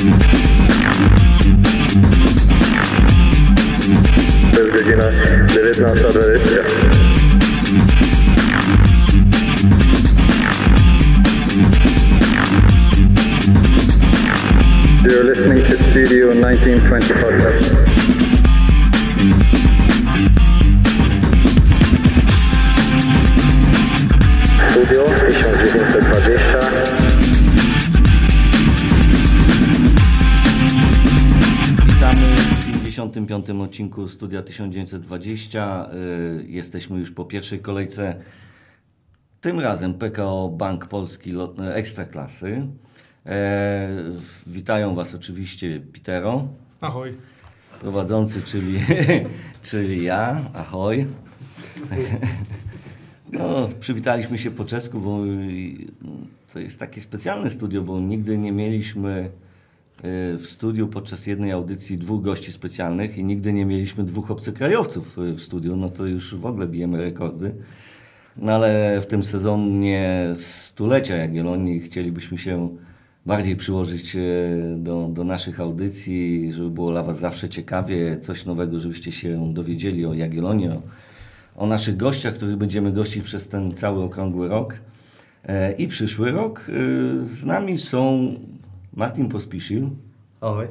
To jest godzina 19.20. You're listening to Studio 1920 65. odcinku Studia 1920. Y, jesteśmy już po pierwszej kolejce. Tym razem PKO Bank Polski e, Ekstraklasy. E, witają Was oczywiście Pitero. Ahoj. Prowadzący, czyli, czyli ja. Ahoj. No, przywitaliśmy się po czesku, bo y, to jest takie specjalne studio, bo nigdy nie mieliśmy w studiu podczas jednej audycji dwóch gości specjalnych i nigdy nie mieliśmy dwóch obcokrajowców y, w studiu, no to już w ogóle bijemy rekordy. No ale w tym sezonie stulecia Jagiellonii chcielibyśmy się bardziej przyłożyć e, do, do naszych audycji, żeby było dla Was zawsze ciekawie, coś nowego, żebyście się dowiedzieli o Jagiellonii, o, o naszych gościach, których będziemy gościć przez ten cały okrągły rok e, i przyszły rok. Z nami są Martin Pospiszil Ahoj.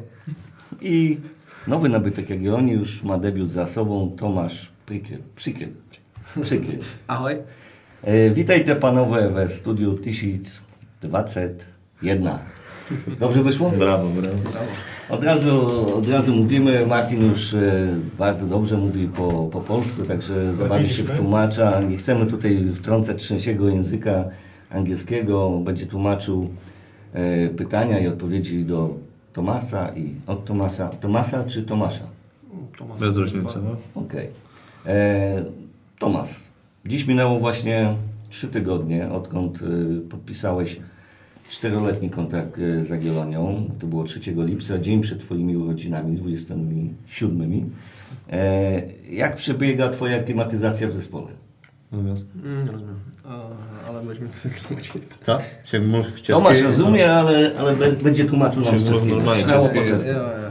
i nowy nabytek Jagiellonii już ma debiut za sobą, Tomasz Prykiel. Przykiel. Przykiel. Ahoj. E, Witajcie panowie we studiu 1021. Dobrze wyszło? Brawo, brawo. Od razu, od razu mówimy, Martin już e, bardzo dobrze mówi po, po polsku, także za wami się tłumacza. Nie chcemy tutaj wtrącać trzęsiego języka angielskiego. Będzie tłumaczył pytania i odpowiedzi do Tomasa i od Tomasa. Tomasa czy Tomasza? Bez różnicy, no. Okej. E, Tomas, dziś minęło właśnie trzy tygodnie, odkąd y, podpisałeś czteroletni kontrakt z Jagiellonią. To było 3 lipca, dzień przed Twoimi urodzinami, 27. E, jak przebiega Twoja klimatyzacja w zespole? Natomiast... Mm, rozumiem. A, ale będziemy sobie tłumaczyć. Co? Się mów w czeskiej? Tomasz rozumie, ale, ale b- będzie tłumaczył nam Się z mów czeskiego. normalnie Śmiało po czeskiego. czesku. Jo, jo.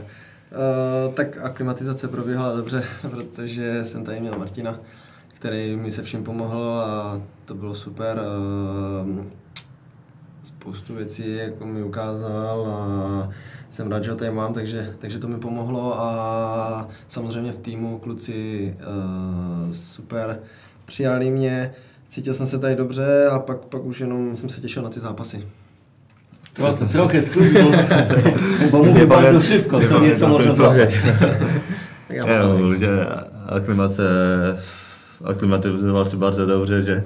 E, tak aklimatyzace proběhla dobře, protože jsem tady měl Martina, který mi se všem pomohl a to bylo super. E, spoustu věcí jako mi ukázal a jsem rád, že ho tady mám, takže, takže to mi pomohlo a samozřejmě v týmu kluci e, super přijali mě, cítil jsem se tady dobře a pak, pak už jenom jsem se těšil na ty zápasy. Trochę, trochę skrócił, bo mówię bardzo szybko, co nieco można já Nie, mám no, ludzie aklimace, aklimatyzoval si bardzo dobrze, že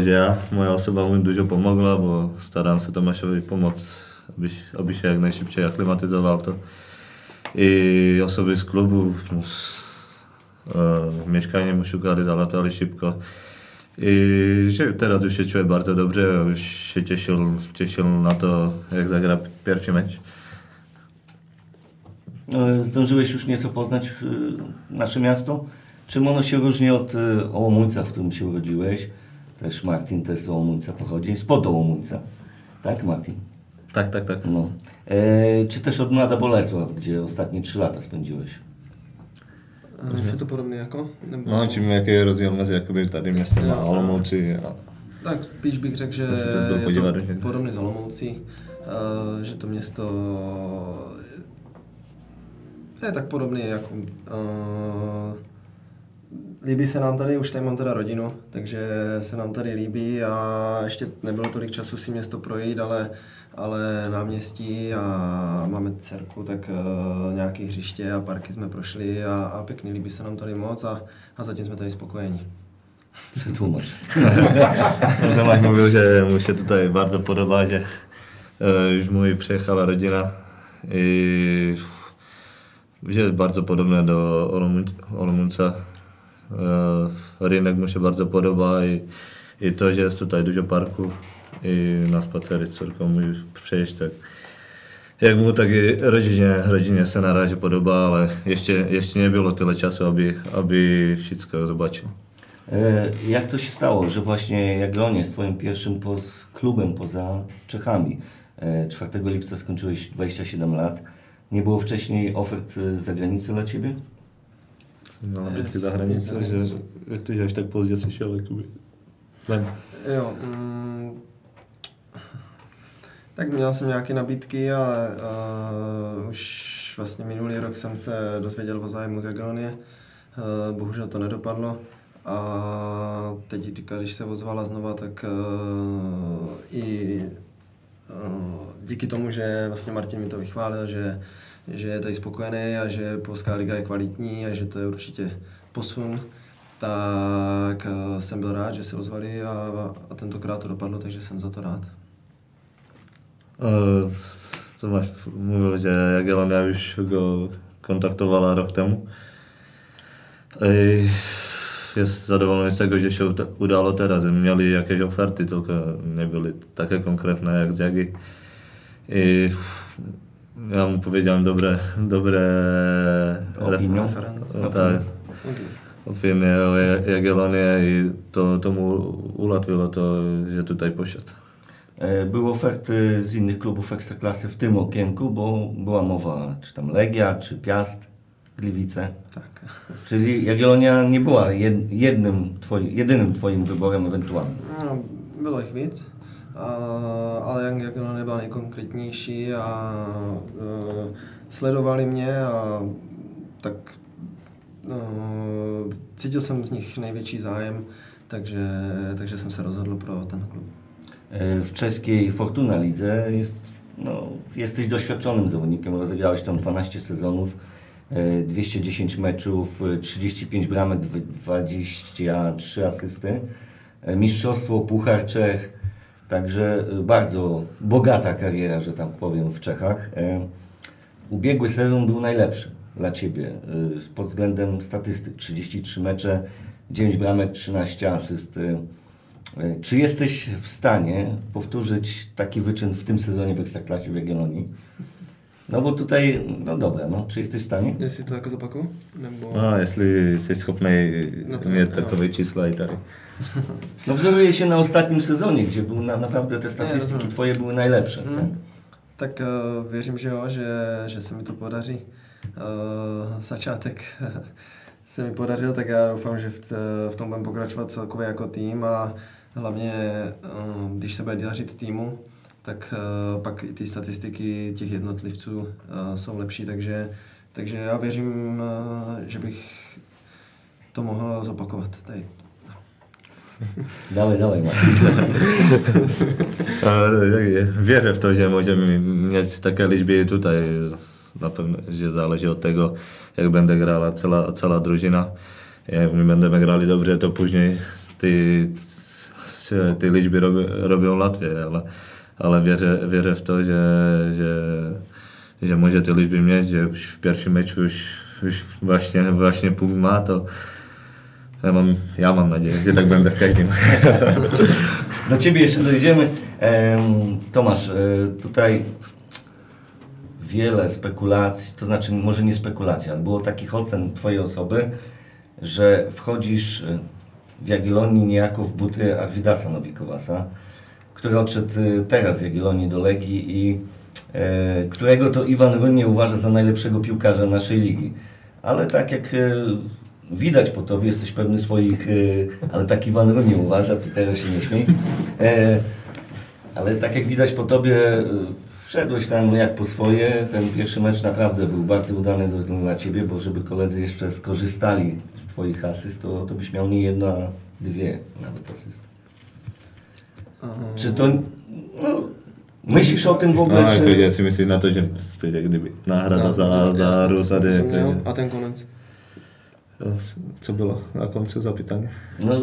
že ja, moja osoba mu dużo pomogla, bo staram se Tomaszowi pomóc, aby, aby się jak najszybciej aklimatyzował to. I osoby z klubu mu mieszkanie mu szukali, zalatali szybko. I teraz już się czuję bardzo dobrze, już się cieszył, cieszył na to, jak zagra pierwszy mecz. E, Zdążyłeś już nieco poznać e, nasze miasto? Czym ono się różni od e, Ołomuńca, w którym się urodziłeś? Też Martin też z Ołomuńca pochodzi, spod Ołomuńca. Tak, Martin? Tak, tak, tak. No. E, czy też od Mlada Bolesław, gdzie ostatnie trzy lata spędziłeś? Jestli je to podobné jako? Nebo... No, čím jaký je rozdíl mezi jakoby tady městem a Olomouci a Tak spíš bych řekl, že je podívat, to že? podobný z Olomoucí, eh, že to město je tak podobný jako... eh, líbí se nám tady, už tady mám teda rodinu, takže se nám tady líbí a ještě nebylo tolik času si město projít, ale, ale náměstí a máme dcerku, tak uh, nějaké hřiště a parky jsme prošli a, a pěkný, líbí se nám tady moc a, a zatím jsme tady spokojeni. Przetłumacz. no, Tomáš mluvil, že mu se to tady bardzo podobá, že uh, už mu i přijechala rodina i že je bardzo podobné do Olomouca. Uh, rynek mu się bardzo podoba i, i to, že je tutaj dużo parku i na spacery z córką můžu přejít, tak jak mu tak rodzinie, rodzinie se na razie podoba, ale ještě, ještě nebylo tyle czasu, aby, aby wszystko zobaczył. E, Jak to się stało, że właśnie Jagiellonia jest Twoim pierwszym poz, klubem poza Czechami? E, 4 lipca skończyłeś 27 lat. Nie było wcześniej ofert e, z zagranicy dla Ciebie? Na nabídky Z- za hranice, že jak ty až tak pozdě si šel, jakoby. Ven. Jo, mm, tak měl jsem nějaké nabídky, ale uh, už vlastně minulý rok jsem se dozvěděl o zájmu z Jagiellonie. Uh, bohužel to nedopadlo. A teď, když se ozvala znova, tak uh, i uh, díky tomu, že vlastně Martin mi to vychválil, že, že je tady spokojený a že Polská liga je kvalitní a že to je určitě posun, tak eh, jsem byl rád, že se ozvali a, a tentokrát to dopadlo, takže jsem za to rád. Uh, co máš mluvil, že Jagiellonia už go kontaktovala rok temu. Ej, je zadovolený z tego, že uda- udało teraz. Mieli jakieś oferty, tylko nie były takie konkretne jak z Jagi. I ja mu powiedziałem dobre, dobre Opinią? Referent. O, tak, opinie o Ja- Jagiellonie i to, to mu ułatwiło to, że tutaj poszedł. E, Były oferty z innych klubów Ekstraklasy w tym okienku, bo była mowa, czy tam Legia, czy Piast, Gliwice. Tak. Czyli Jagiellonia nie była jed- jednym twoim, jedynym Twoim wyborem ewentualnym. No, bylo jich víc, a, ale jak, jak ono nebyla nejkonkrétnější a uh, sledovali mě a tak uh, cítil jsem z nich největší zájem, takže, takže jsem se rozhodl pro ten klub. E, W czeskiej Fortuna Lidze jest, no, jesteś doświadczonym zawodnikiem, rozegrałeś tam 12 sezonów, e, 210 meczów, e, 35 bramek, dw- 23 asysty, e, mistrzostwo, Puchar Czech, także e, bardzo bogata kariera, że tak powiem, w Czechach. E, Ubiegły sezon był najlepszy dla Ciebie e, pod względem statystyk. 33 mecze, 9 bramek, 13 asyst. Czy jesteś w stanie powtórzyć taki wyczyn w tym sezonie w Ekstraklasie w Jagiellonii? No bo tutaj, no dobra, no, czy jesteś w stanie? Jestli to jako zopakuju? Nebo... No, jestli jsi schopný No to- mít no. i tady. No wzoruję się na ostatnim sezonie, gdzie był na, naprawdę te statystyki rozumiem. Twoje były najlepsze. Mm. Tak? Tak uh, věřím, že jo, že, že se mi to podaří. Uh, začátek se mi podařil, tak já doufám, že v, v tom budeme pokračovat celkově jako tým a hlavně, uh, když se bude dařit týmu, tak uh, pak i ty statistiky těch jednotlivců uh, jsou lepší, takže, takže já věřím, uh, že bych to mohl zopakovat tady. Dawaj, dawaj, Marcin. Ale jak- Wierzę w to, że możemy mieć takie liczby i tutaj. Na pewno, że zależy od tego, jak będzie grała cała, cała drużyna. Jak my będziemy grali dobrze, to później ty, te liczby robią, robią łatwiej, ale, ale wierzę, wierzę w to, że, że, że może te liczby mieć, że już w pierwszym meczu już, już właśnie, właśnie punkt ma, to ja mam, ja mam nadzieję, że tak będę w każdym. Do Ciebie jeszcze dojdziemy. Em, Tomasz, e, tutaj wiele spekulacji, to znaczy może nie spekulacji, ale było takich ocen Twojej osoby, że wchodzisz e, w Jagiellonii niejako w buty Arvidasa Nowikowasa, który odszedł e, teraz z Jagiellonii do Legii i e, którego to Iwan Runie uważa za najlepszego piłkarza naszej ligi. Ale tak jak e, widać po Tobie, jesteś pewny swoich, ale tak Iwan Runie uważa, Petero się nie śmiej. Ale tak jak widać po Tobie, wszedłeś tam jak po swoje. Ten pierwszy mecz naprawdę był bardzo udany dla Ciebie, bo żeby koledzy jeszcze skorzystali z Twoich asyst, to, to byś miał nie jedno, a dwie nawet asysty. Uh, Czy to, no, myślisz o tym w ogóle, No, jako czy... ja si myslím na to, že jste jak kdyby náhrada Tak, za, jasně, za to hru jsem tady. rozuměl. jako- A ten konec? Co bylo na konci zapytanie? No, y,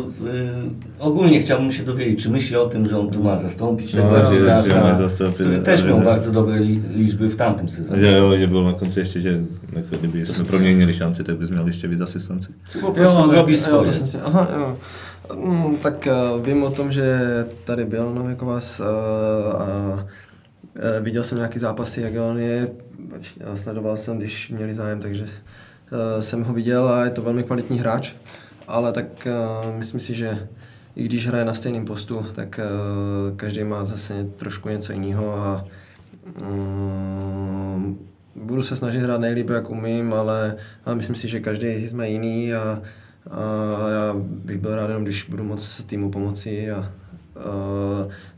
ogólnie chciałbym się dowiedzieć, czy myśli o tym, że on tu ma zastąpić No, tego że- Arvidasa, że ma zastąpić który też miał Arvidasa. bardzo dobre li, liczby w tamtym sezonie. Že jo, že byl na konci ještě, že jako kdyby jsme proměnili šanci, tak bys měl ještě víc asistenci. Czy po prostu robi jo, swoje. to jsem si, aha, jo. Mm, tak uh, vím o tom, že tady byl Novikovas uh, a uh, viděl jsem nějaký zápasy, jak on je, sledoval jsem, když měli zájem, takže jsem ho viděl a je to velmi kvalitní hráč, ale tak myslím si, že i když hraje na stejném postu, tak každý má zase trošku něco jiného a, Mm, budu se snažit hrát nejlíp, jak umím, ale, ale myslím si, že každý jsme jiný a, a já bych byl rád jenom, když budu moct týmu pomoci a, a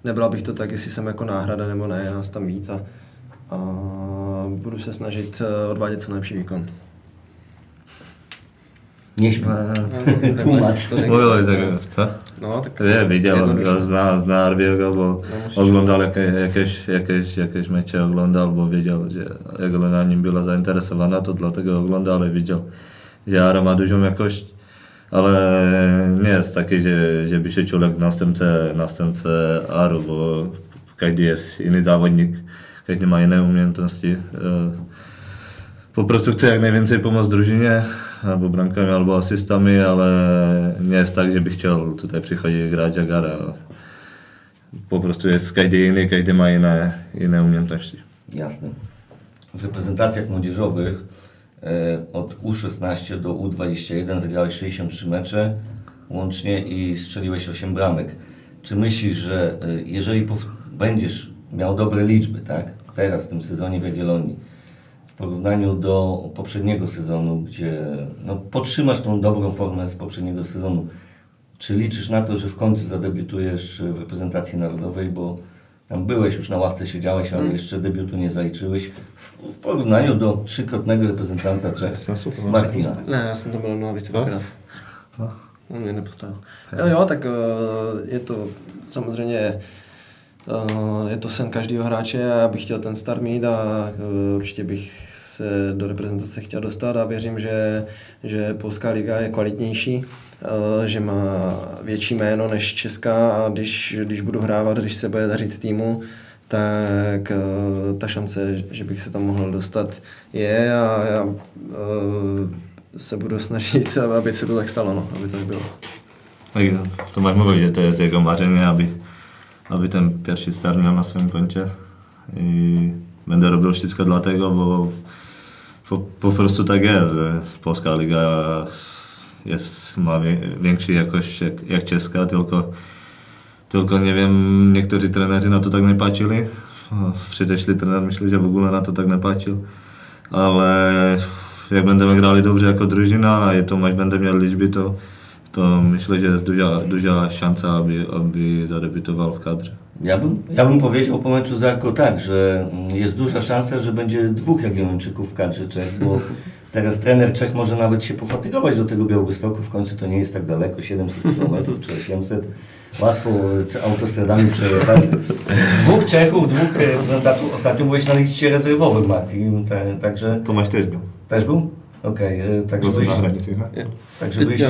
nebral bych to tak, jestli jsem jako náhrada nebo ne, je nás tam víc a, a budu se snažit eh, odvádět co nejlepší výkon. Než tlumač. To řekni, Mluvili, co? tak co? No, tak Je, viděl, jednoduše. ja zná, zná Arbiego, bo No, oglądał jakie, jakieś, jakieś, jakieś mecze, oglądał, bo wiedział, że jego na nim była zainteresowana, to dlatego oglądał, ale widział, że Ara dużą jakość, ale nie jest taki, że, żeby się ciulek następcę, następcę Aru, bo każdy jest inny zawodnik, każdy ma inne umiejętności. E, Po prostu chce jak najwięcej pomóc drużynie, albo bramkami, albo asystami, ale nie jest tak, żeby chciał tutaj przychodzić i grać jak Ara. Po prostu jest każdy inny, każdy ma inne, inne umiejętności. Jasne. W reprezentacjach młodzieżowych e, od U16 do U21 zagrałeś 63 mecze łącznie i strzeliłeś 8 bramek. Czy myślisz, że e, jeżeli będziesz miał dobre liczby, tak, teraz w tym sezonie w Jagiellonii, w porównaniu do poprzedniego sezonu, gdzie no, podtrzymasz tą dobrą formę z poprzedniego sezonu, czy liczysz na to, że w końcu zadebiutujesz w reprezentacji narodowej, bo tam byłeś już na ławce, siedziałeś, ale jeszcze debiutu nie zaliczyłeś. W, w porównaniu do trzykrotnego reprezentanta Czech, Martina. Ne, já jsem tam byl na lavici dvakrát. On mě nepostavil. Jo, jo, tak je to samozřejmě je to sen každého hráče a já bych chtěl ten start mít a eh, určitě bych se do reprezentace chtěl dostat a věřím, že, že Polská liga je kvalitnější, že má větší jméno než Česká a když, když budu hrávat, když se bude dařit týmu, tak eh, ta šance, že bych se tam mohl dostat, je a já eh, se budu snažit, aby se to tak stalo, no, aby to bylo. Tak to máš mówić, że to jest jego marzenie, aby, aby ten pierwszy start miał na swoim koncie. I będę robił wszystko dlatego, bo po, po prostu tak jest, że Polska Liga jest, ma wie, większą jakość jak, jak czeska, tylko, tylko nie wiem, niektórzy trenerzy na to tak nie patrzyli. Wcześniejszy trener myślę, że w ogóle na to tak nie patrzył. Ale jak będziemy grali dobrze jako drużyna i to mecz będę miał liczby, to, to myślę, że jest duża, duża szansa, aby, aby zadebiutował w kadrze. Ja bym, ja bym powiedział po meczu z Arko tak, że jest duża szansa, że będzie dwóch Jagiellończyków w kadrze Czech, bo teraz trener Czech może nawet się pofatygować do tego Białegostoku, w końcu to nie jest tak daleko, 700 km czy 800. Łatwo autostradami przejechać. Dwóch Czechów, dwóch reprezentantów. Ostatnio byłeś na liście rezerwowych, Martin, ta- także Tomasz też był. też był? Okej, e, także byliście, nie? także byliście,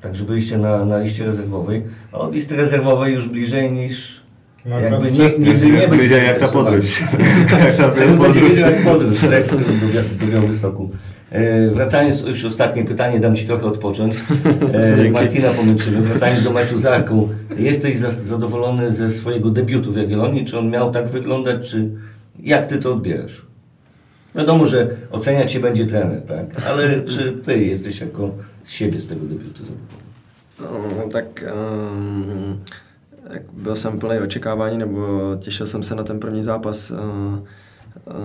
także byliście na, na liście rezerwowej. A od listy rezerwowej już bliżej niż No, jakby nie, nigdy nie bliżej jak ta podróż. jak ta będzie podróż. wiedział jak podróż, tak? Do, do Białegostoku. E, wracając, już ostatnie pytanie, dam Ci trochę odpocząć. E, Martina pomyślimy, wracając do meczu z Arką. Jesteś za, zadowolony ze swojego debiutu w Jagiellonii? Czy on miał tak wyglądać, czy jak Ty to odbierasz? Wiadomo, że oceniać się będzie trener, tak? Ale czy Ty jesteś jako z siebie z tego debiutu zadowolony? No, tak um, jak byl jsem plný očekávání, nebo těšil jsem se na ten první zápas.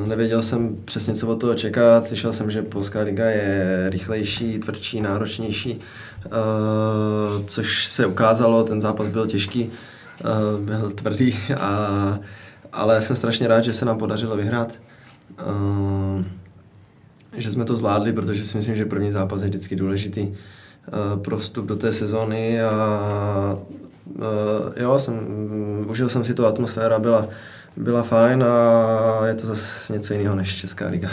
Nevěděl jsem přesně, co od toho čekat. Slyšel jsem, že Polská liga je rychlejší, tvrdší, náročnější, uh, což se ukázalo. Ten zápas byl těžký, uh, byl tvrdý, a, ale jsem strašně rád, že se nám podařilo vyhrát. Uh, že jsme to zvládli, protože si myslím, že první zápas je vždycky důležitý eh, pro vstup do té sezóny a eh, jo, jsem, mm, užil jsem si tu atmosféra, byla, byla fajn a je to zase něco jiného než Česká liga.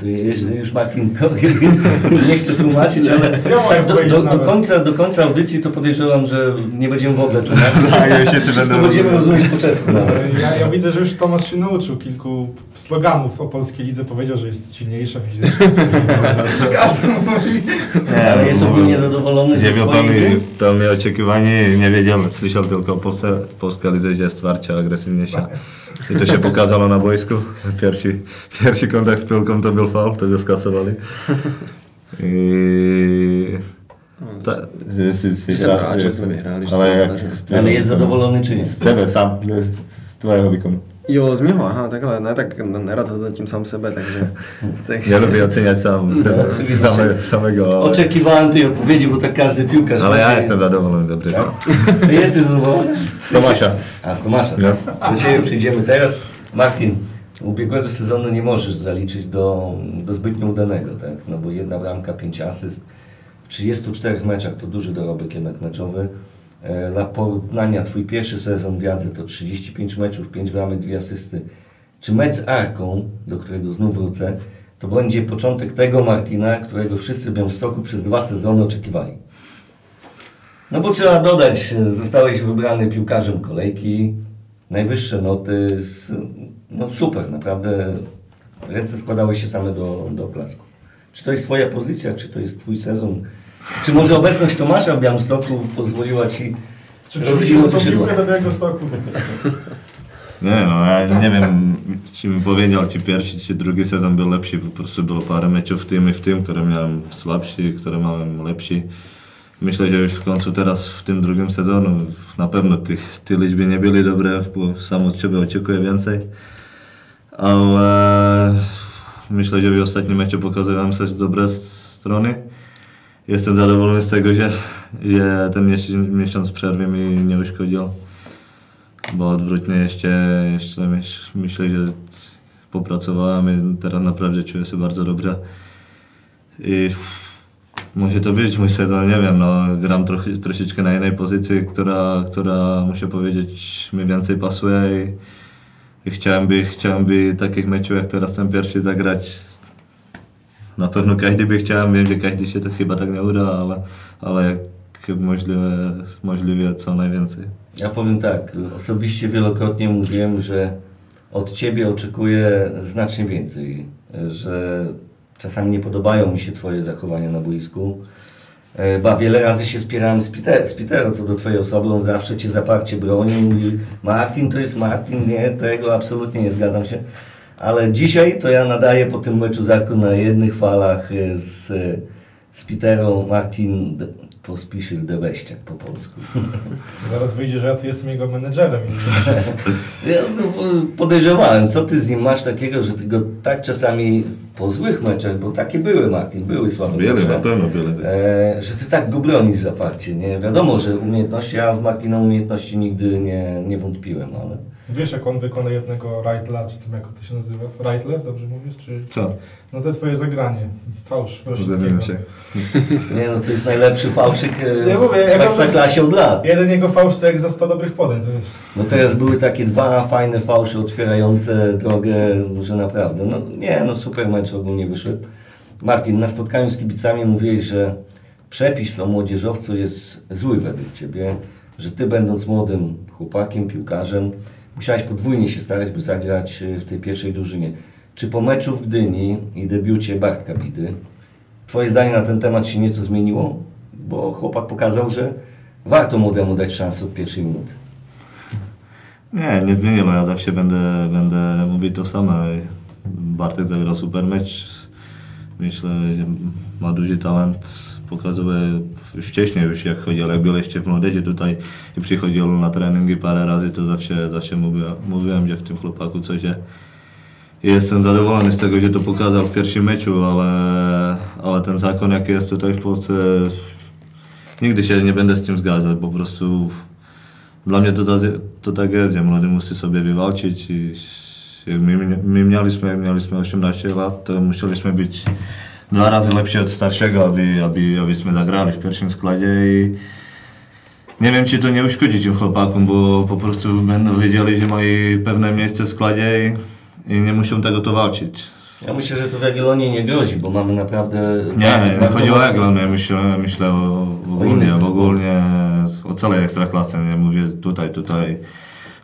To już, już Martin nie chcę tłumaczyć, ale tak do, do, do, końca, do końca audycji to podejrzewam, że nie będziemy w ogóle tłumaczyć. Tak, ja się ty Wszystko będziemy rozumieć po czesku. Ja, ja widzę, że już Tomasz się nauczył kilku sloganów o polskiej lidze. Powiedział, że jest silniejsza fizycznie. Każdy mówi. Ale jest ogólnie zadowolony ze Nie gry? tam miał oczekiwanie, nie wiedział, słyszał tylko Polska, Polska Lidze, że jest twardsza, agresywniejsza. I to się pokazało na boisku. Pierwszy, pierwszy kontakt z piłką to był faul, to go skasowali. I... Ta, si, si, Jsem rád, že jsme vyhráli, že se ale nám jak podařilo. z Ale jest zadowolony czy nie? Z tebe sam, z, z twojego wykonu. Jo, z mého, aha, takhle, ne, tak nerad hodnotím sám sebe, takže... takže Ja lubię oceniać sam sebe, oczywiście. same, samego, ale, Oczekiwałem tej odpowiedzi, bo tak każdy piłkarz... ale ja jestem zadowolony dobry. Ty jesteś zadowolony? Z Tomasza. A, z Tomasza. No. Do Ciebie przyjdziemy teraz. Martin, ubiegłego sezonu nie możesz zaliczyć do, do zbytnio udanego, tak? No bo jedna bramka, pięć asyst. W 34 meczach to duży dorobek jednak meczowy. E, Dla porównania, Twój pierwszy sezon w Jadze to 35 meczów, 5 bramek, 2 asysty. Czy mecz z Arką, do którego znów wrócę, to będzie początek tego Martina, którego wszyscy w Białymstoku przez dwa sezony oczekiwali? No bo trzeba dodać, e, zostałeś wybrany piłkarzem kolejki, najwyższe noty, z, no super, naprawdę ręce składały się same do, do oklasków. Czy to jest Twoja pozycja, czy to jest Twój sezon? Czy może obecność Tomasza w Białymstoku pozwoliła Ci Czy piłkę do białego stoku? Nie no, ja nie wiem, czy mi powiedział, czy pierwszy, czy drugi sezon był lepszy, po prostu było parę meczów w tym i w tym, które miałem słabsi, które miałem lepsi. Myślę, że już w końcu teraz w tym drugim sezonu na pewno tych, te liczby nie były dobre, bo sam od Ciebie oczekuję więcej. Ale myślę, że w ostatnim meczu pokazałem też dobre strony. Jestem zadowolony z tego, że, że ten miesiąc, miesiąc przerwy mi nie uszkodził bo odwrotnie jeszcze, jeszcze myśl- myślę, że popracowałem i teraz naprawdę czuję się bardzo dobrze. I może to być mój sezon, nie wiem, no, gram trochę, troszeczkę na innej pozycji, która, która muszę powiedzieć mi więcej pasuje i, i chciałem by, chciałem by takich meczów jak teraz ten pierwszy zagrać. Na pewno każdy by chciał, wiem, że każdy się to chyba tak nie uda, ale, ale jak możliwe, możliwie co najwięcej. Ja powiem tak, osobiście wielokrotnie mówiłem, że od Ciebie oczekuję znacznie więcej, że czasami nie podobają mi się Twoje zachowania na boisku. E, Ba, wiele razy się spierałem z, Peter, z Pitero co do Twojej osoby, on zawsze Cię zaparcie broni, mówi Martin to jest Martin, nie, tego absolutnie nie zgadzam się. Ale dzisiaj to ja nadaję po tym meczu z Arką na jednych falach e, z, z Pitero Martin Pospisil de po polsku. Zaraz wyjdzie, że ja tu jestem jego menedżerem. Ja no, podejrzewałem, co ty z nim masz takiego, że ty go tak czasami po złych meczach, bo takie były Martin, były słabe Wiele, mecze, na pewno wiele. e, że ty tak go bronisz zaparcie, nie? Wiadomo, że umiejętności, ja w Martina umiejętności nigdy nie, nie wątpiłem, ale... Wiesz, jak on wykona jednego Reitla, czy tam jak to się nazywa? Reitle, dobrze mówisz? Czy... Co? No te twoje zagranie. Fałsz się. Nie no, to jest najlepszy fałszyk e, Nie mówię, w Ekstraklasie od lat. Jeden jego fałsz to jak za 100 dobrych podań. No teraz były takie dwa fajne fałsze otwierające drogę, że naprawdę, no nie, no super mecz ogólnie wyszedł. Martin, na spotkaniu z kibicami mówiłeś, że przepis o młodzieżowcu jest zły według Ciebie, że Ty będąc młodym chłopakiem, piłkarzem, musiałeś podwójnie się starać, by zagrać y, w tej pierwszej drużynie. Czy po meczu w Gdyni i debiucie Bartka Bidy, Twoje zdanie na ten temat się nieco zmieniło? Bo chłopak pokazał, że warto młodemu dać szansę od pierwszej minuty. Nie, nie zmieniło. Ja zawsze będę, będę mówić to samo. Bartek zagrał super mecz. Myślę, że ma duży talent. Pokazuje wcześniej, już jak chodził, jak był jeszcze w młodzieży tutaj i przychodził na treningi parę razy, to zawsze, zawsze mówiłem, mówiłem, że w tym chłopaku coś jest. Jestem zadowolony z tego, że to pokazał w pierwszym meczu, ale, ale ten zakon, jaki jest tutaj w Polsce, nigdy się nie będę z tym zgadzał. Po prostu dla mnie to, to że młody musi sobie wywalczyć i jak my, my mieliśmy, jak mieliśmy 18 lat, to musieliśmy być dwa razy lepsi od starszego, aby, aby, abyśmy zagrali w pierwszym składzie i nie wiem, czy to nie uszkodzi tym chłopakom, bo po prostu będą wiedzieli, że mają pewne miejsce w składzie i, i nie muszą tego to walczyć. Ja myślę, że to w Jagiellonii nie grozi, bo mamy naprawdę... Nie, nie bardzo chodzi o Eglon, ja myślę, myślę o, ogólnie, o ogólnie o całej ekstraklasy, nie mówię tutaj, tutaj,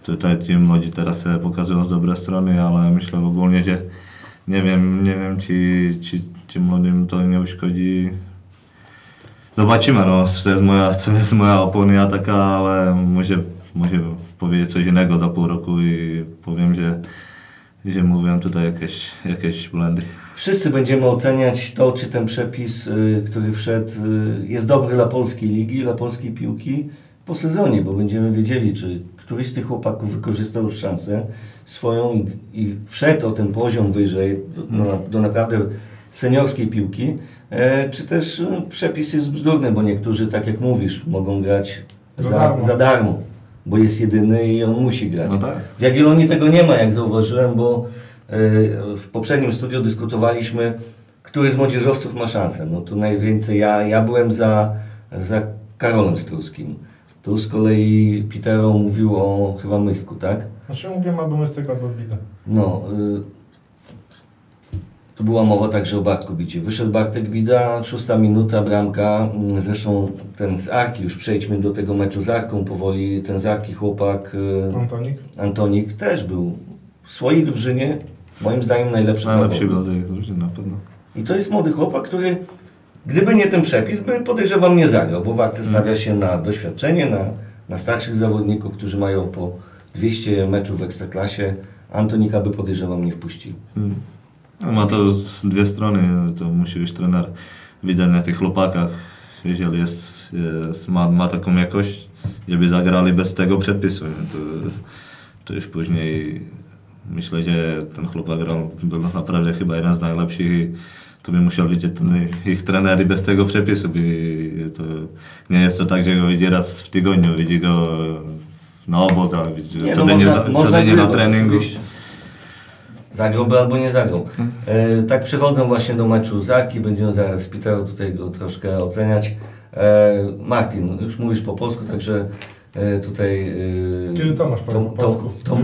tutaj ci młodzi teraz pokazują z dobre strony, ale myślę ogólnie, że nie wiem, nie wiem czy, czy, czy młodym to nie uszkodzi. Zobaczymy, no, to jest moja, to jest moja opinia taka, ale może, może powiedzieć coś innego za pół roku i powiem, że, że mówię tutaj jakieś, jakieś błędy. Wszyscy będziemy oceniać to, czy ten przepis, y, który wszedł, y, jest dobry dla polskiej ligi, dla polskiej piłki po sezonie, bo będziemy wiedzieli, czy któryś z tych chłopaków wykorzystał już szansę swoją i, i wszedł o ten poziom wyżej do, do, do naprawdę seniorskiej piłki, e, czy też e, przepis jest bzdurny, bo niektórzy, tak jak mówisz, mogą grać Za za, darmo. Bo jest jedyny i on musi grać. No tak. W Jagiellonii tego nie ma, jak zauważyłem, bo e, w poprzednim studiu dyskutowaliśmy, który z młodzieżowców ma szansę. No tu najwięcej ja, ja byłem za, za Karolem Struskim. Tu z kolei Pitero mówił o chyba Mysku, tak? Znaczy mówię albo Mystyk, albo Bida. No, y, tu była mowa także o Bartku Bicie. Wyszedł Bartek Bida, szósta minuta, bramka. Mm, Zresztą ten z Arki, już przejdźmy do tego meczu z Arką powoli. Ten z Arki chłopak y, Antonik. Antonik też był w swojej drużynie, moim zdaniem najlepszy Najlepszy z ich drużyny na pewno. I to jest młody chłopak, który gdyby nie ten przepis, by podejrzewam nie zagrał, bo w Arce stawia się na doświadczenie, na, na starszych zawodników, którzy mają po 200 meczów w Ekstraklasie. Antonika by podejrzewam nie wpuścił. Hmm. No, ma to z dwie strony, to musi być trener widzieć na tych chłopakach, jeżeli jest, jest, ma, ma taką jakość, żeby zagrali bez tego przepisu. To, to już później myślę, że ten chłopak grał, był naprawdę chyba jeden z najlepszych i to by musiał widzieć ten, ich trener i bez tego przepisu. By, to, nie jest to tak, że go widzi raz w tygodniu, widzi go na obozach, widzi Nie, co no dzień można- co można dzień na grywać, treningu. oczywiście. Zagrałby albo nie zagrał. E, tak przechodzę właśnie do meczu z Arki, będziemy zaraz z Peterem tutaj go troszkę oceniać. E, Martin, już mówisz po polsku, także e, tutaj... E, Kiedy Tomasz powie po polsku? To,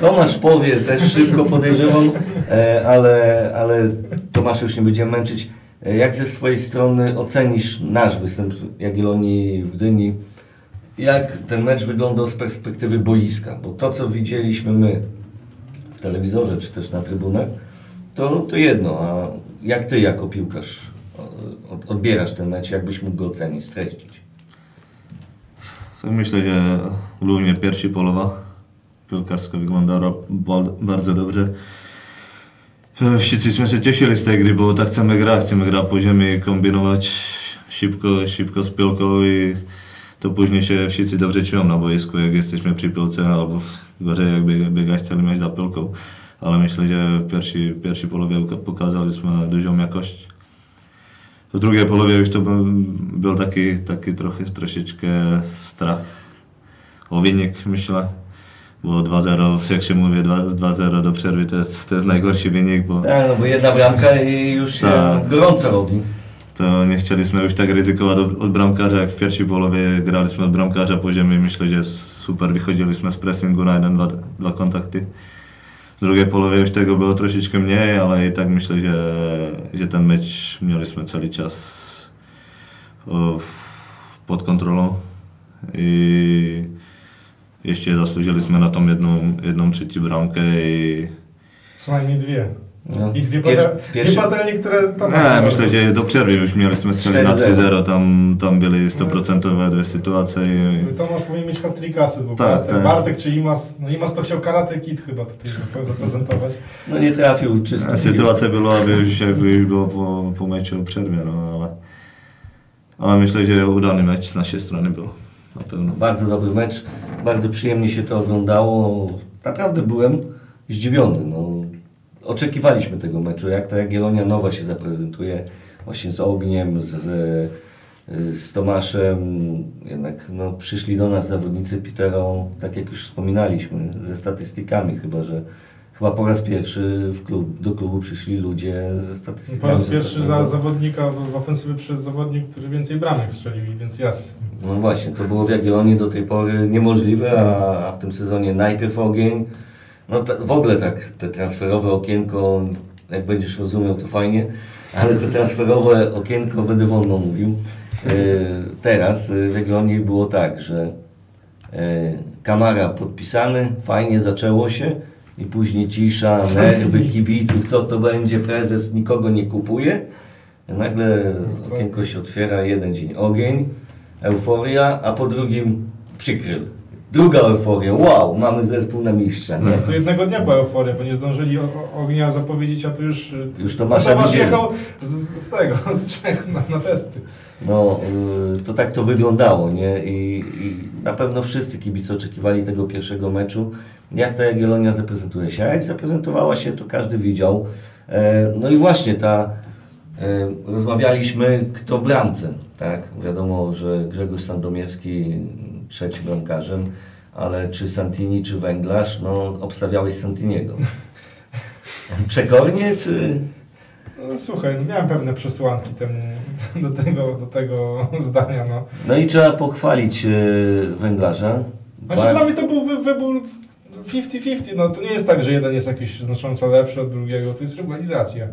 Tomasz powie też szybko podejrzewam, e, ale, ale Tomasza już nie będziemy męczyć. E, jak ze swojej strony ocenisz nasz występ Jagiellonii w Gdyni? Jak ten mecz wyglądał z perspektywy boiska? Bo to, co widzieliśmy my w telewizorze, czy też na trybunach, to, to jedno. A jak ty jako piłkarz odbierasz ten mecz? Jak byś mógł go ocenić, streścić? Myślę, że głównie pierwszy polowa piłkarsko wygląda bardzo dobrze. Wszyscy się cieszyli z tej gry, bo tak chcemy grać, chcemy grać po ziemi, kombinować szybko, szybko z piłką i to później się wszyscy dobrze czują na boisku, jak jesteśmy przy piłce, albo gorzej jak biega- biegać cały mecz za piłką. Ale myślę, że w pierwszej, pierwszej połowie pokazaliśmy dużą jakość. W drugiej połowie już to był, taki, taki trochę, troszeczkę strach o wynik, myślę. Bo 2-0, jak się mówi, 2 2-0 do przerwy to jest, to jest najgorszy wynik, bo Tak, no bo jedna bramka i już się Tak. gorąco robi. to nie chcieliśmy już tak ryzykować od, bramkarza, jak w pierwszej połowie graliśmy od bramkarza po ziemi. Myślę, że super wychodziliśmy z pressingu na jeden, dwa, dwa kontakty. W drugiej połowie już tego było troszeczkę mniej, ale i tak myślę, że, że ten mecz mieliśmy cały czas o, pod kontrolą i jeszcze zasłużyliśmy na tą jedną, jedną trzecią bramkę i Co najmniej dwie. No. I dwie, Pier- patelnie, pierwszy- dwie patelnie, które tam... Nie, myślę, że do przerwy już mieliśmy strzelić na 4-0. 3-0, tam, tam były 100% dwie sytuacje. i- Tomasz powinien mieć hat-trick asy, bo Tak, tak. Bartek czy Imas, no Imas to chciał karate kit chyba tutaj zap- zaprezentować. No nie trafił czysto. Sytuacja byłaby już jakby już było po, po meczu o przerwie, no ale, ale myślę, że udany mecz z naszej strony był na pewno. Bardzo dobry mecz, bardzo przyjemnie się to oglądało. Naprawdę byłem zdziwiony. No, oczekiwaliśmy tego meczu, jak ta Jagiellonia Nowa się zaprezentuje właśnie z Ogniem, z, z, z Tomaszem. Jednak no, przyszli do nas zawodnicy Piterą, tak jak już wspominaliśmy, ze statystykami chyba, że chyba po raz pierwszy w klub, do klubu przyszli ludzie ze statystykami. Po raz pierwszy za zawodnika w, w ofensywie przez zawodnik, który więcej bramek strzelił i więcej asyst. No właśnie, to było w Jagiellonii do tej pory niemożliwe, a, a w tym sezonie najpierw ogień. No w ogóle tak, te transferowe okienko, jak będziesz rozumiał, to fajnie, ale te transferowe okienko, będę wolno mówił. E, teraz e, w Jagiellonii było tak, że e, Kamara podpisany, fajnie zaczęło się i później cisza, nerwy kibiców, co to będzie, prezes nikogo nie kupuje. Nagle okienko się otwiera, jeden dzień ogień, euforia, a po drugim przykryl. Druga euforia, wow, mamy zespół na mistrza, nie? To jednego dnia była euforia, bo nie zdążyli o, o, ognia zapowiedzieć, a to już... Już Tomasz widzieli. jechał z, z tego, z Czech na, na testy. No, y, to tak to wyglądało, nie? I, I na pewno wszyscy kibice oczekiwali tego pierwszego meczu, jak ta Jagiellonia zaprezentuje się. A jak zaprezentowała się, to każdy widział. E, No i właśnie ta, e, rozmawialiśmy kto w bramce, tak? Wiadomo, że Grzegorz Sandomierski trzecim bramkarzem, ale czy Santini, czy Węglarz, no obstawiałeś Santiniego. Przekornie, czy... No, słuchaj, no, miałem pewne przesłanki temu, do, tego, do tego zdania. No. No i trzeba pochwalić e, Węglarza. Znaczy Ba- dla mnie to był wy, wybór 50-50. No, to nie jest tak, że jeden jest jakiś znacząco lepszy od drugiego, to jest rywalizacja.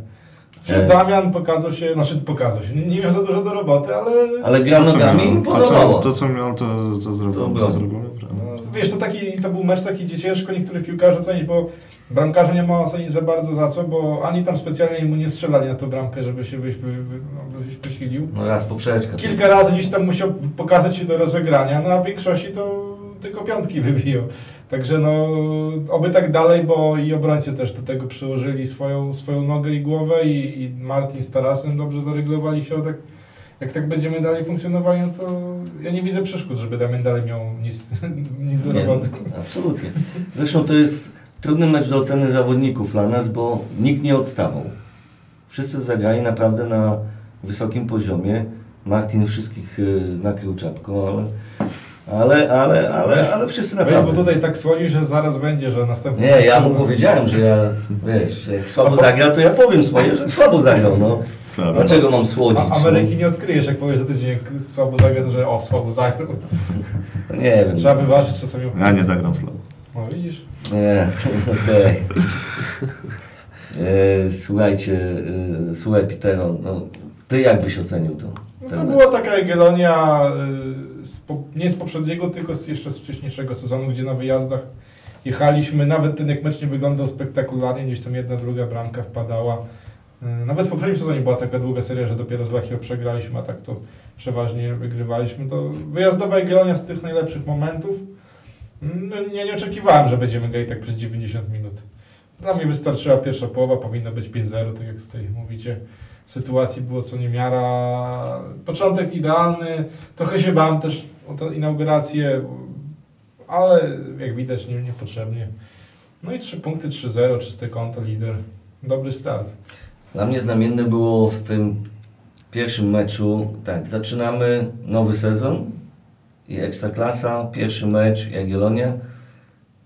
Że. Damian pokazał się, znaczy pokazał się, nie, nie miał za dużo do roboty, ale Ale gra To, co nogami miał, to, podobało. co, to co miał, to, to zrobił. Dobra. To zrobił no, wiesz, to, taki, to był mecz taki, gdzie ciężko niektórych piłkarzy ocenić, bo bramkarza nie ma ocenić za bardzo za co, bo ani tam specjalnie mu nie strzelali na tą bramkę, żeby się wyś, wy, wy, no, wyś posilił. No raz poprzeczka. Kilka razy gdzieś tam musiał pokazać się do rozegrania, no a w większości to tylko piątki wybiją. Także no, oby tak dalej, bo i obrońcy też do tego przyłożyli swoją, swoją nogę i głowę i, i Martin z Tarasem dobrze zareglowali środek. Jak tak będziemy dalej funkcjonowali, no to ja nie widzę przeszkód, żeby Damian dalej miał nic, nic do roboty. absolutnie. Zresztą to jest trudny mecz do oceny zawodników dla nas, bo nikt nie odstawał. Wszyscy zagrali naprawdę na wysokim poziomie. Martin wszystkich y, nakrył czapką, ale, ale, ale, ale, ale wszyscy Bo naprawdę. tutaj tak słonił, że zaraz będzie, że następny... Nie, ja mu powiedziałem, że ja, wiesz, jak słabo zagrał, to ja powiem swoje, że słabo zagrał, no. Dlaczego mam słodzić? A Ameryki nie odkryjesz, jak powiesz za tydzień, jak słabo zagra, to że o, słabo zagrał. No, nie wiem. Trzeba wyważyć czasami. Ja nie zagram słabo. No widzisz? Nie, okej. E, Słuchajcie, e, słuchaj Pitero, no, ty jak byś ocenił to? No to była taka Jagiellonia, y, z po, nie z poprzedniego, tylko z jeszcze z wcześniejszego sezonu, gdzie na wyjazdach jechaliśmy. Nawet ten jak mecz nie wyglądał spektakularnie, gdzieś tam jedna, druga bramka wpadała. Y, Nawet w poprzednim sezonie była taka długa seria, że dopiero z Lechią przegraliśmy, a tak to przeważnie wygrywaliśmy. To wyjazdowa Jagiellonia z tych najlepszych momentów. No, ja nie oczekiwałem, że będziemy grali tak przez 90 minut. Dla mnie wystarczyła pierwsza połowa, powinno być 5-0, tak jak tutaj mówicie. Sytuacji było co niemiara. Początek idealny. Trochę się bałem też o tę inaugurację, ale jak widać nie, niepotrzebnie. No i 3 punkty, 3-0, czyste konto, lider. Dobry start. Dla mnie znamienne było w tym pierwszym meczu, tak, zaczynamy nowy sezon i Ekstraklasa, pierwszy mecz Jagiellonia.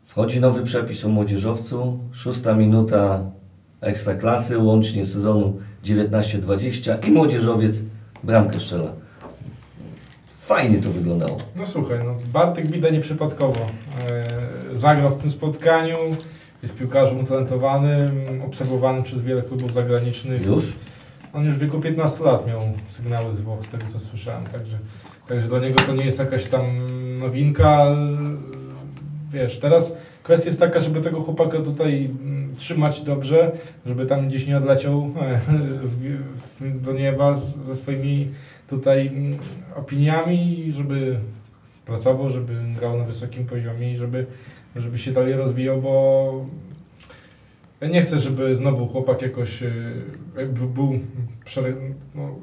Wchodzi nowy przepis o młodzieżowcu, szósta minuta Ekstraklasy, łącznie sezonu 19-20 i młodzieżowiec bramkę strzela. Fajnie to wyglądało. No słuchaj, no Bartek Bida nieprzypadkowo e, zagrał w tym spotkaniu. Jest piłkarzem utalentowanym, obserwowanym przez wiele klubów zagranicznych. Już? On już w wieku 15 lat miał sygnały z Włoch, z tego co słyszałem, także, także dla niego to nie jest jakaś tam nowinka. Wiesz, teraz kwestia jest taka, żeby tego chłopaka tutaj mm, trzymać dobrze, żeby tam gdzieś nie odleciał do nieba ze swoimi tutaj mm, opiniami, żeby pracował, żeby grał na wysokim poziomie i żeby, żeby się dalej rozwijał, bo nie chcę, żeby znowu chłopak jakoś e, jakby był przere- no,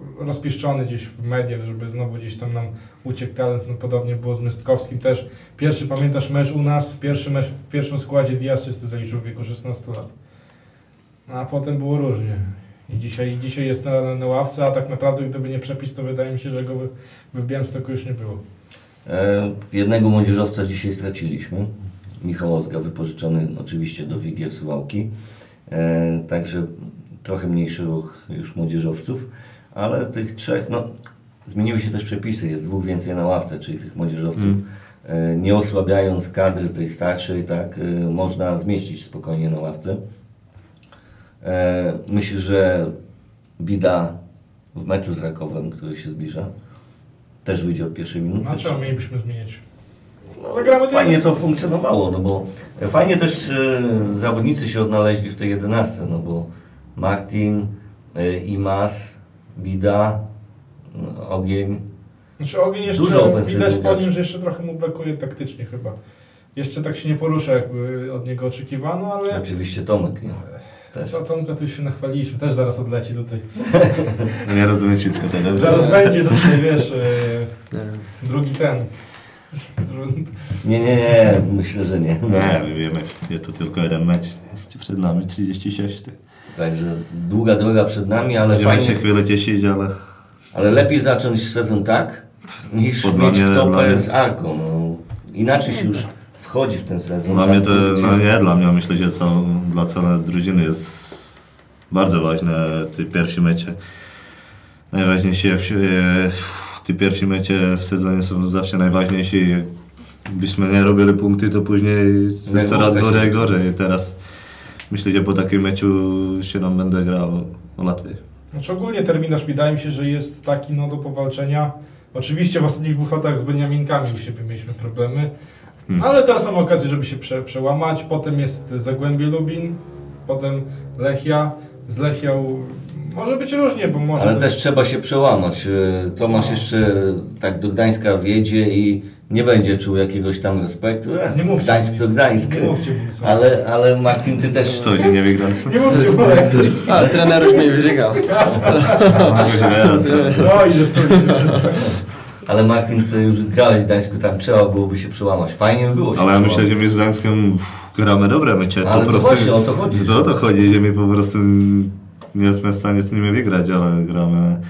gdzieś w mediach, żeby znowu gdzieś tam nam uciekł talent. No, podobnie było z Mystkowskim też. Pierwszy, pamiętasz mecz u nas? Pierwszy mecz w pierwszym składzie dwie asysty zaliczył w wieku 16 lat. No, a potem było różnie. I dzisiaj, dzisiaj jest na, na ławce, a tak naprawdę gdyby nie przepis, to wydaje mi się, że go by w Białymstoku już nie było. E, Jednego młodzieżowca dzisiaj straciliśmy. Michał Ozga, wypożyczony oczywiście do Wigier Suwałki. E, Także trochę mniejszy ruch już młodzieżowców, ale tych trzech, no zmieniły się też przepisy, jest dwóch więcej na ławce, czyli tych młodzieżowców. Mm. E, Nie osłabiając kadry tej starszej, tak, e, można zmieścić spokojnie na ławce. E, Myślę, że Bida w meczu z Rakowem, który się zbliża, też wyjdzie od pierwszej minuty. No a czemu mielibyśmy zmienić? No, fajnie to funkcjonowało, no bo fajnie też e, zawodnicy się odnaleźli w tej jedenastce, no bo Martin, e, Imas, Bida, no, Ogień. Znaczy ogień jeszcze Dużo widać po nim, że jeszcze trochę mu brakuje taktycznie chyba. Jeszcze tak się nie porusza, jakby od niego oczekiwano, ale Oczywiście Tomek, nie? Też. To Tomka tu już się nachwaliliśmy, też zaraz odleci tutaj. No nie rozumiem wszystko tego. Zaraz będzie tutaj, wiesz, e, Nie wiem. drugi ten. Nie, nie, nie, myślę, że nie. Nie, my wiemy, jest to tylko jeden mecz. Jeszcze przed nami 36. ty. Także długa droga przed nami, ale Będziemy się fajnie. chwilę cieszyć, ale Ale lepiej zacząć sezon tak, niż Pod mieć nami- w dla topę mnie- z Arką. No. Inaczej się już wchodzi w ten sezon. dla mnie to, Tak, no nie dla mnie, myślę, że co, dla całej drużyny jest bardzo ważne te pierwsze mecze. Najważniejsze, w- te pierwsze mecze w sezonie są zawsze najważniejsze. Jakbyśmy nie robili punkty, to później jest coraz gorzej i gorzej. Teraz myślę, że po takim meczu się nam będę grał łatwiej. Znaczy ogólnie terminarz wydaje mi się, że jest taki no, do powalczenia. Oczywiście w ostatnich dwóch latach z Beniaminkami u siebie mieliśmy problemy, Hmm. ale teraz mamy okazję, żeby się prze, przełamać. Potem jest Zagłębie Lubin, potem Lechia. Z Lechią może być różnie, bo może... Ale to- też trzeba się przełamać. E, Tomasz No. jeszcze tak do Gdańska wjedzie i nie będzie czuł jakiegoś tam respektu. E, Nie mówcie Gdańsk to. Gdańsk. Nie mówcie. Ale, ale Martin, ty też... Co, gdzie nie wygraliśmy? Nie mówcie mu Ale trener już mnie wyżygał. No i zepsuliście wszystko. Ale Martin, ty już grałeś w Gdańsku, tam trzeba byłoby się przełamać. Fajnie by było się Ale ja myślę, że my z Gdańskiem gramy dobre mecze. Ale to właśnie o to chodzi. To o to chodzi, że my po prostu nie jesteśmy w stanie z nimi wygrać, ale gramy.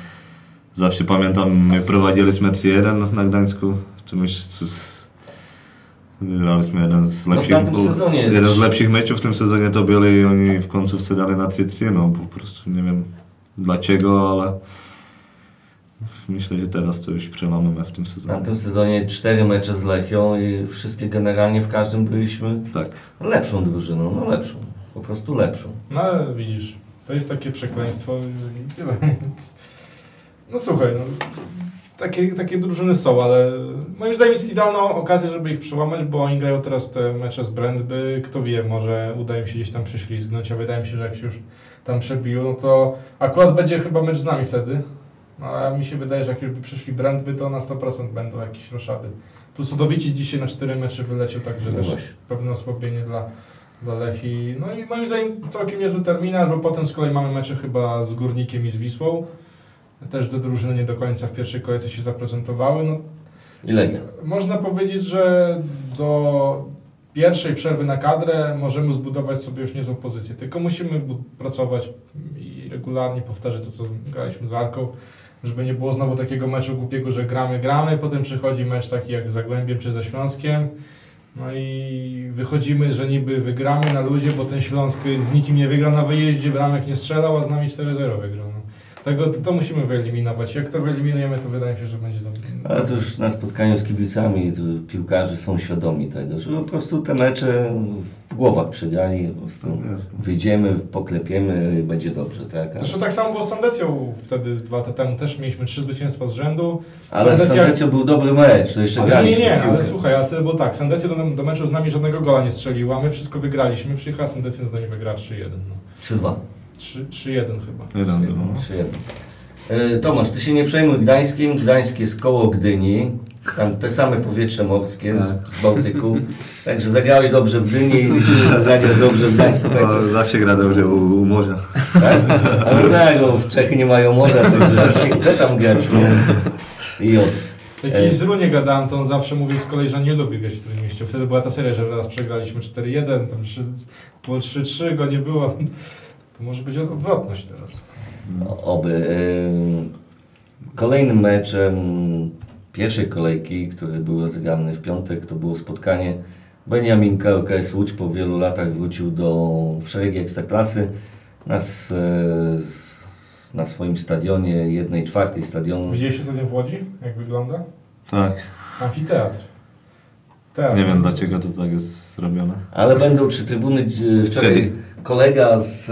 Zawsze pamiętam, my prowadziliśmy 3-1 na Gdańsku. Czymś, co z... Graliśmy jeden z No w lepszych, sezonie. jeden z lepszych meczów w tym sezonie to byli i oni w końcówce dali na 3-3, no po prostu nie wiem dlaczego, ale myślę, że teraz to już przełamamy w tym W sezonie. tamtym sezonie cztery mecze z Lechią i wszystkie generalnie w każdym byliśmy Tak. lepszą drużyną, no lepszą. Po prostu lepszą. No ale widzisz, to jest takie przekleństwo i tyle. No słuchaj, no, takie, takie drużyny są, ale moim zdaniem jest idealna okazja, żeby ich przełamać, bo oni grają teraz te mecze z Brandby, kto wie, może uda im się gdzieś tam prześlizgnąć, a wydaje mi się, że jak się już tam przebiją, no to akurat będzie chyba mecz z nami wtedy. No, a mi się wydaje, że jak już by przyszli Brandby, to na 100% będą jakieś roszady. Plus Udowici dzisiaj na 4 mecze wyleciał, także No też właśnie. pewne osłabienie dla, dla Lechi. No i moim zdaniem całkiem niezły terminarz, bo potem z kolei mamy mecze chyba z Górnikiem i z Wisłą. Też te drużyny nie do końca w pierwszej kolejce się zaprezentowały. No, I Legia. można powiedzieć, że do pierwszej przerwy na kadrę możemy zbudować sobie już niezłą pozycję. Tylko musimy pracować i regularnie powtarzać to, co graliśmy z Arką, żeby nie było znowu takiego meczu głupiego, że gramy, gramy, potem przychodzi mecz taki jak Zagłębiem czy ze Śląskiem. No i wychodzimy, że niby wygramy na ludzie, bo ten Śląsk z nikim nie wygrał na wyjeździe, bramek nie strzelał, a z nami 4-0 wygrał. Tego, to, to musimy wyeliminować. Jak to wyeliminujemy, to wydaje mi się, że będzie dobrze. Ale to już na spotkaniu z kibicami to piłkarze są świadomi tego, że po prostu te mecze w głowach przegrali, Jasne. wyjdziemy, poklepiemy i będzie dobrze, tak? A- Zresztą tak samo było z Sandecją wtedy dwa lata temu. Też mieliśmy trzy zwycięstwa z rzędu. Ale Sandecja- Sandecio był dobry mecz, to jeszcze Ale nie, nie, ale słuchaj, ale było tak. Sandecja do, do meczu z nami żadnego gola nie strzeliła. My wszystko wygraliśmy. Przyjechała Sandecja z nami wygrała 3-1. No. 3-2. 3 3-1 chyba. Jeden, no. 3-1. E, Tomasz, ty się nie przejmuj Gdańskim. Gdańsk jest koło Gdyni. Tam te same powietrze morskie z, z Bałtyku. Także zagrałeś dobrze w Gdyni i zagrasz dobrze w Gdańsku. Tak, No, zawsze gra dobrze u, u morza. tak? Ale tak, no, w Czechy nie mają morza, także się chce tam grać. Nie? I od. Jakiś Ej. z Runie gadałem, to on zawsze mówił z kolei, że nie lubi grać w tym mieście. Wtedy była ta seria, że raz przegraliśmy 4-1, tam trzy- było 3-3, go nie było. To może być odwrotność teraz. Oby. Ym, Kolejnym meczem pierwszej kolejki, który był rozegrany w piątek, to było spotkanie Beniamin KKS Łódź po wielu latach wrócił do szeregi Ekstraklasy na, s- e, na swoim stadionie, jednej czwartej stadionu. Widzieliście stadion w Łodzi? Jak wygląda? Tak. Amfiteatr. Teatr. Nie wiem dlaczego to tak jest zrobione. Ale będą trzy trybuny. Dzi- Wczoraj Kiedy? Kolega z,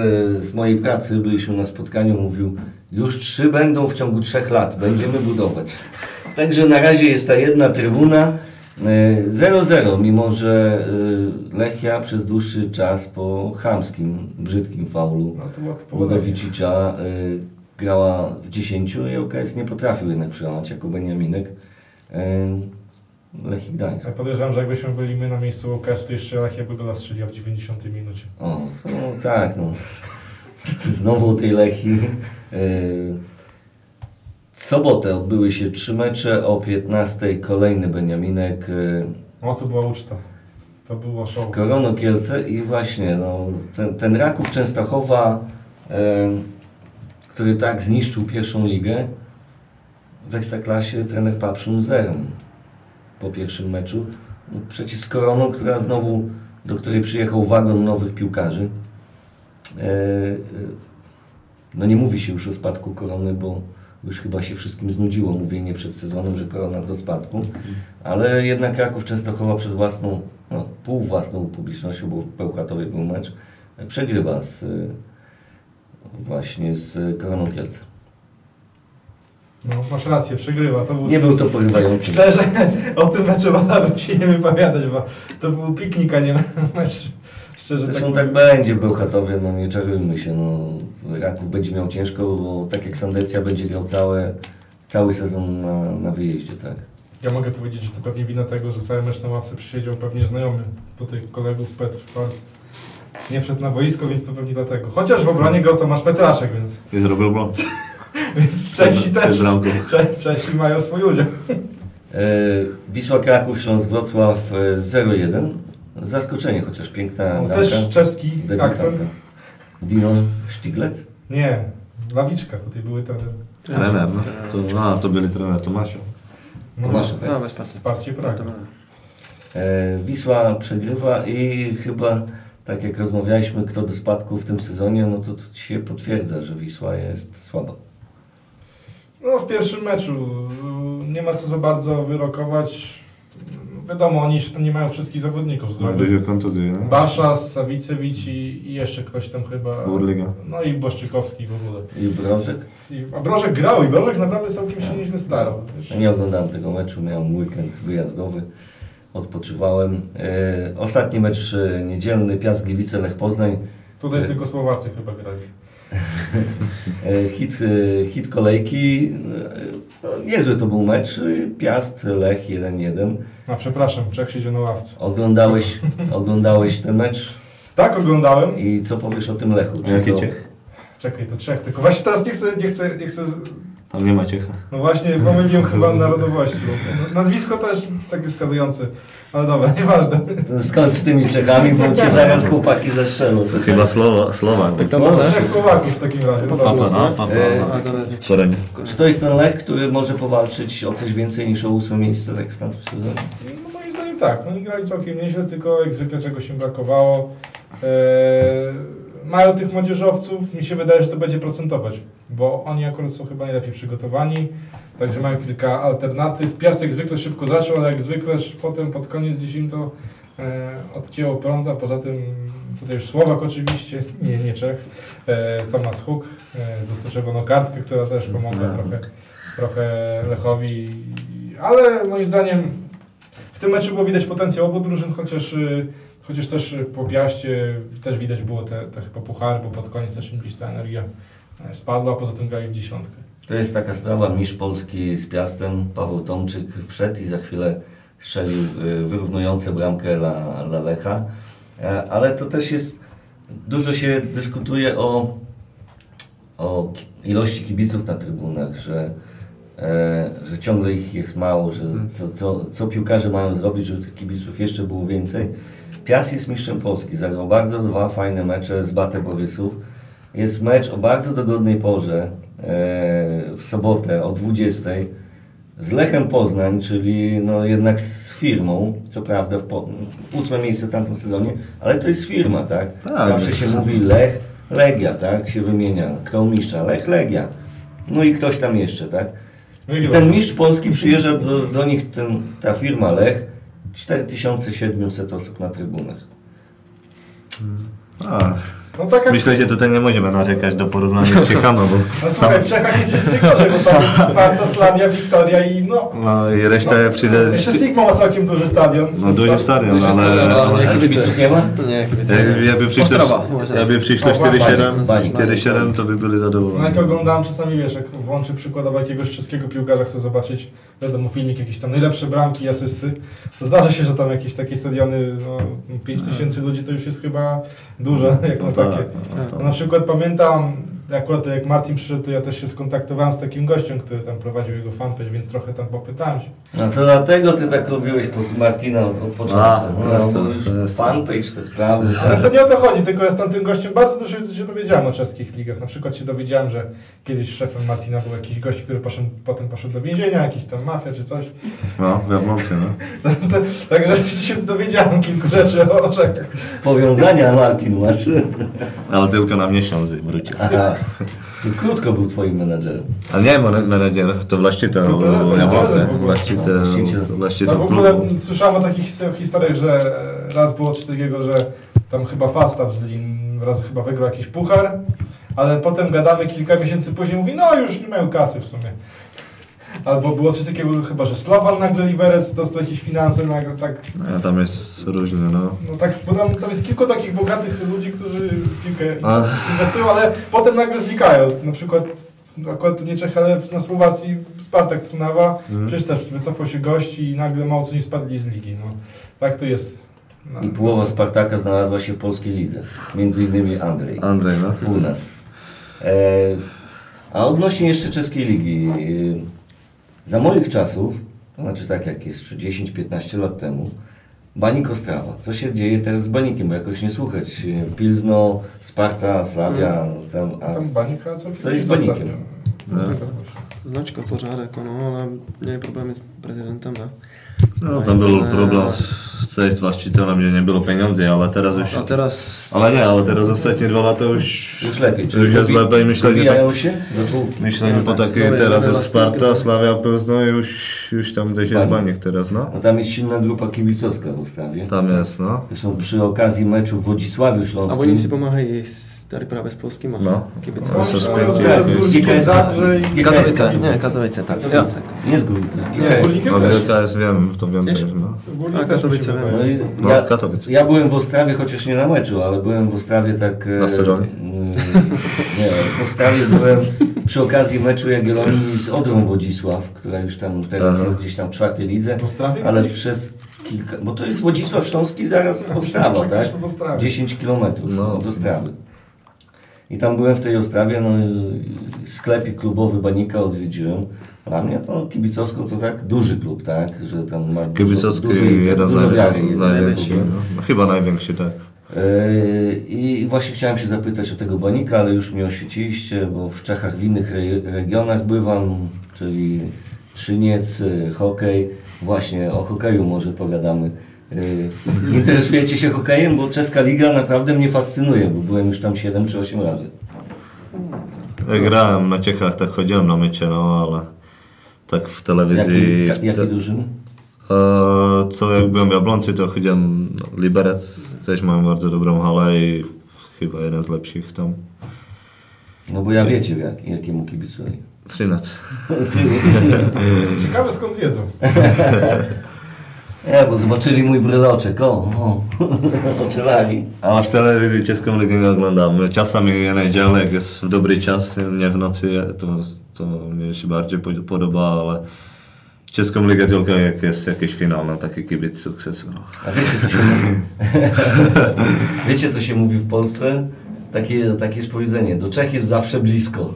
z mojej pracy, byliśmy na spotkaniu, mówił, już trzy będą w ciągu trzech lat, będziemy budować. Także na razie jest ta jedna trybuna. e, 0-0, mimo że e, Lechia przez dłuższy czas po chamskim, brzydkim faulu No. Łodowicicza e, grała w 10 i ŁKS nie potrafił jednak przełamać jako Beniaminek. Lechii Gdańsk. Ja podejrzewam, że jakbyśmy byli my na miejscu UKS, to jeszcze Lechia by go strzeliła w 90 minucie. O, no tak, no. Znowu tej Lechi. E, W sobotę odbyły się trzy mecze, o 15 kolejny Beniaminek e, O, to była uczta. To było show. Koroną Kielce i właśnie no, ten, ten Raków Częstochowa, e, który tak zniszczył pierwszą ligę, w Ekstraklasie trener Papszun zerem po pierwszym meczu. No, Przeciw Koroną, która znowu, do której przyjechał wagon nowych piłkarzy. E, e, no nie mówi się już o spadku Korony, bo już chyba się wszystkim znudziło mówienie przed sezonem, że Korona do spadku. Ale jednak Kraków Częstochowa przed własną, no, pół własną publicznością, bo w Bełchatowie był mecz, przegrywa z, właśnie z Koroną Kielce. No, masz rację, przegrywa. To był Nie był to porywający. Szczerze, o tym meczu wolałbym się nie wypowiadać, bo to był piknik, a nie mecz. Szczerze Zresztą tak tak będzie w Bełchatowie, no nie czarujmy się, no Raków będzie miał ciężko, bo tak jak Sandecja będzie grał całe, cały sezon na, na wyjeździe, tak. Ja mogę powiedzieć, że to pewnie wina tego, że cały mecz na ławce przysiedział pewnie znajomy po tych kolegów Petr Falc. Nie wszedł na boisko, więc to pewnie dlatego. Chociaż w obronie grał Tomasz Petraszek, więc, I zrobił błąd. Więc Czesi też. Czesi mają swój udział. E, Wisła Kraków, Śląsk Wrocław e, 0-1. Zaskoczenie, chociaż piękna No, też czeski Debiutantka. akcent. Dino Sztiglec? Nie, Lawiczka, tutaj były te... Trener, no. To, a, to byli trener Tomasio. No, Tomasza. No, bez pracy. Wsparcie Praga. E, Wisła przegrywa i chyba, tak jak rozmawialiśmy, kto do spadku w tym sezonie, no to, to się potwierdza, że Wisła jest słaba. No w pierwszym meczu nie ma co za bardzo wyrokować. Wiadomo, oni jeszcze tam nie mają wszystkich zawodników zdrowych. Dużo kontuzji, no. Basza, Sawicewicz i, i jeszcze ktoś tam chyba. Burliga. No i Boszczykowski w ogóle. I Brożek? I, a Brożek grał i Brożek naprawdę całkiem się nieźle starał. Ja nie oglądałem tego meczu, miałem weekend wyjazdowy, odpoczywałem. E, ostatni mecz e, niedzielny, Piast Gliwice, Lech Poznań. Tutaj tylko Słowacy chyba grali. E, hit, e, hit kolejki, e, no, niezły to był mecz, Piast, Lech 1-1. A przepraszam, Czech siedział na ławce. Oglądałeś, oglądałeś ten mecz Tak oglądałem. i co powiesz o tym Lechu? Czy Jaki to- Ciech? Czekaj, to Czech. Tylko właśnie teraz nie chcę, nie chcę, nie chcę. Tam nie ma Ciecha. No właśnie, pomyliłem chyba narodowości. bo Nazwisko też takie wskazujące. Ale dobra, nieważne. Skończ z tymi Czechami, bo cię zaraz chłopaki zastrzelą. To chyba Słowa, Słowa. Tak to No, było, Trzech Słowaków w takim razie. No Papa, no, papa. E, A to. Czy jest ten Lech, który może powalczyć o coś więcej niż o ósme miejsce tak w tamtym sezonie? No moim zdaniem tak, oni grali całkiem nieźle, tylko jak zwykle czegoś im brakowało. Eee, mają tych młodzieżowców, mi się wydaje, że to będzie procentować, bo oni akurat są chyba najlepiej przygotowani, także mają kilka alternatyw. Piastek zwykle szybko zaczął, ale jak zwykle potem pod koniec im to e, odcięło prąd, a poza tym tutaj już Słowak oczywiście, nie, nie Czech, e, Tomasz Huk, e, kartkę, która też pomogła No. trochę, trochę Lechowi, ale moim zdaniem w tym meczu było widać potencjał obu drużyn, chociaż, y, chociaż też y, po Piaście też widać było te, te chyba puchary, bo pod koniec też gdzieś ta energia e, spadła, poza tym grali w dziesiątkę. To jest taka sprawa, mistrz Polski z Piastem, Paweł Tomczyk wszedł i za chwilę strzelił y, wyrównujące bramkę dla, dla Lecha. E, Ale to też jest, dużo się dyskutuje o, o ilości kibiców na trybunach, że, e, że ciągle ich jest mało, że co, co, co piłkarze mają zrobić, żeby tych kibiców jeszcze było więcej. Piast jest mistrzem Polski, zagrał bardzo dwa fajne mecze z Batę Borysów. Jest mecz o bardzo dogodnej porze e, w sobotę o 20 z Lechem Poznań, czyli no jednak z firmą, co prawda w po, ósme miejsce w tamtym sezonie, ale to jest firma, tak? Tak, Zawsze jest- się mówi Lech, Legia, tak? Się wymienia. Kto mistrza? Lech, Legia. No i ktoś tam jeszcze, tak? No I ten mistrz Polski przyjeżdża do, do nich, ten, ta firma Lech, 4700 osób na trybunach. A, No tak jak, myślę, że tutaj nie możemy narzekać do porównania z Ciechano, bo no słuchaj, w Czechach jest jeszcze gorzej, bo tam jest Sparta, Slavia, Wiktoria i no... no i reszta no przyjdzie... jeszcze Sigma ma całkiem duży stadion. No duży stadion, Duży ale... stadion, ale ale nie. Kibiców nie ma? To nie, kibice. jak- jakby przyszło, może. jakby przyszło O, 4-7, Bani. 4-7 to by byli No jak zadowoleni. oglądałem czasami, wiesz, jak włączy przykładowo jakiegoś czeskiego piłkarza, chcę zobaczyć wiadomo, filmik, jakieś tam najlepsze bramki, asysty. To zdarza się, że tam jakieś takie stadiony, no 5 tysięcy ludzi to już jest chyba dużo, jak na No takie. tak, no No, na przykład pamiętam, akurat jak Martin przyszedł, to ja też się skontaktowałem z takim gościem, który tam prowadził jego fanpage, więc trochę tam popytałem się. No to dlatego ty tak lubiłeś po- Martina od, od początku. A, no, to to, już to jest fanpage, te sprawy. Ale tak. to nie o to chodzi, tylko ja z tamtym gościem bardzo dużo się dowiedziałem o czeskich ligach. Na przykład się dowiedziałem, że kiedyś szefem Martina był jakiś gość, który poszedł, potem poszedł do więzienia, jakiś tam mafia czy coś. No, w Jablonce, no. Także się dowiedziałem kilku rzeczy o, Czechach. Powiązania Martin masz. Ale tylko na miesiąc wrócił. Aha. To krótko był twoim menadżerem. A nie men- menedżer, to właściciel No w ogóle. Właściciel, Właściciel. właściciel No w ogóle klubu. słyszałem o takich his- historiach, że raz było coś takiego, że tam chyba Falstaff z Lin raz chyba wygrał jakiś puchar, ale potem gadamy kilka miesięcy później, mówi no już nie mają kasy w sumie. Albo było coś takiego chyba, że Slovan nagle Liberec dostał jakieś finanse, nagle tak, No, tam jest różnie, no. no tak, bo tam, tam jest kilku takich bogatych ludzi, którzy w piłkę Ach. inwestują, ale potem nagle znikają. Na przykład, akurat nie Czech, ale na Słowacji Spartak Trnawa, Mhm. przecież też wycofał się gości i nagle mało co nie spadli z ligi. No. Tak to jest. No. I połowa Spartaka znalazła się w polskiej lidze. Między innymi Andrzej. Andrzej, no. U nas. E, a odnośnie jeszcze czeskiej ligi. E, za moich czasów, to znaczy tak jak jest 10-15 lat temu, Banik Ostrawa. Co się dzieje teraz z Banikiem? Bo jakoś nie słuchać. Pilzno, Sparta, Slavia. Tam, a, Tam banika Co jest z banikiem? ostatnio. Značka pořádek, no, ale měli problémy s prezidentem, ne? No, tam był problem z, z właścicielem, gdzie nie było pieniędzy, ale teraz już... A teraz Ale nie, ale teraz ostatnie dwa lata już... już lepiej. Już jest dobi- lepiej, myślę, że tak... się do czołówki. Myślę, że po tak, takiej teraz jest Sparta. Slavia, Poznań, już, już tam gdzieś jest. Baniek teraz, no. No tam jest silna grupa kibicowska w Ostrawie. Tam jest, no. Zresztą przy okazji meczu w Wodzisławiu a Śląskim. oni si pomáhají s, tady právě s polskýma No. kibicami. No, Oni spędzi. mają z Górnikiem Zabrze i... Z Katowice, nie, Katowice, tak. Ja, tak. Nie z Górnikiem. Nie, Górnikiem No, też. KS wiem, to wiem też, no. A, Katowice wiem. No No, ja, Katowice. ja byłem w Ostrawie, chociaż nie na meczu, ale byłem w Ostrawie tak... e, Na stadionie? mm, Nie, w Ostrawie byłem przy okazji meczu Jagiellonii z Odrą Wodzisław, która już tam teraz Aha. jest gdzieś tam w czwartej lidze, W Ostrawie ale przez kilka... Bo to jest Wodzisław Śląski zaraz Ostrawa, tak? byliśmy w Ostrawie. 10 kilometrów No. od Ostrawy. I tam byłem w tej Ostrawie, no sklepik klubowy Banika odwiedziłem. Dla mnie to kibicowsko to tak duży klub, tak? Że tam ma Kibicowski dużo, jeden z dużo naj- jest. największych, no. No, Chyba największy, tak. Yy, I właśnie chciałem się zapytać o tego banika, ale już mnie oświeciliście, bo w Czechach w innych re- regionach bywam, czyli Trzyniec, yy, hokej. Właśnie o hokeju może pogadamy. Yy, Interesujecie się hokejem, bo czeska liga naprawdę mnie fascynuje, bo byłem już tam 7 czy 8 razy. Ja grałem na Ciechach, tak chodziłem na mecze, no ale tak w telewizji... Jaki, jaki drużyny? E, co jak byłem w Jabloncy, to chodziłem no, Liberec, też mają bardzo dobrą halę i chyba jeden z lepszych tam. No bo ja wiecie, jak, jakiemu kibicuję. Trzynec. Ciekawe skąd wiedzą. Nie, bo zobaczyli mój bryloczek, o, o. Ale w telewizji česką ligę nie oglądam. Czasami je niedzielę, jak jest w dobry czas, nie w nocy, to, to mnie się bardziej pod- podoba, ale česką ligę tylko jak jest jakiś finał, no taki kibic sukcesu. No. A wiecie, co się mówi? wiecie, co się mówi w Polsce? Takie, takie jest powiedzenie, do Czech jest zawsze blisko.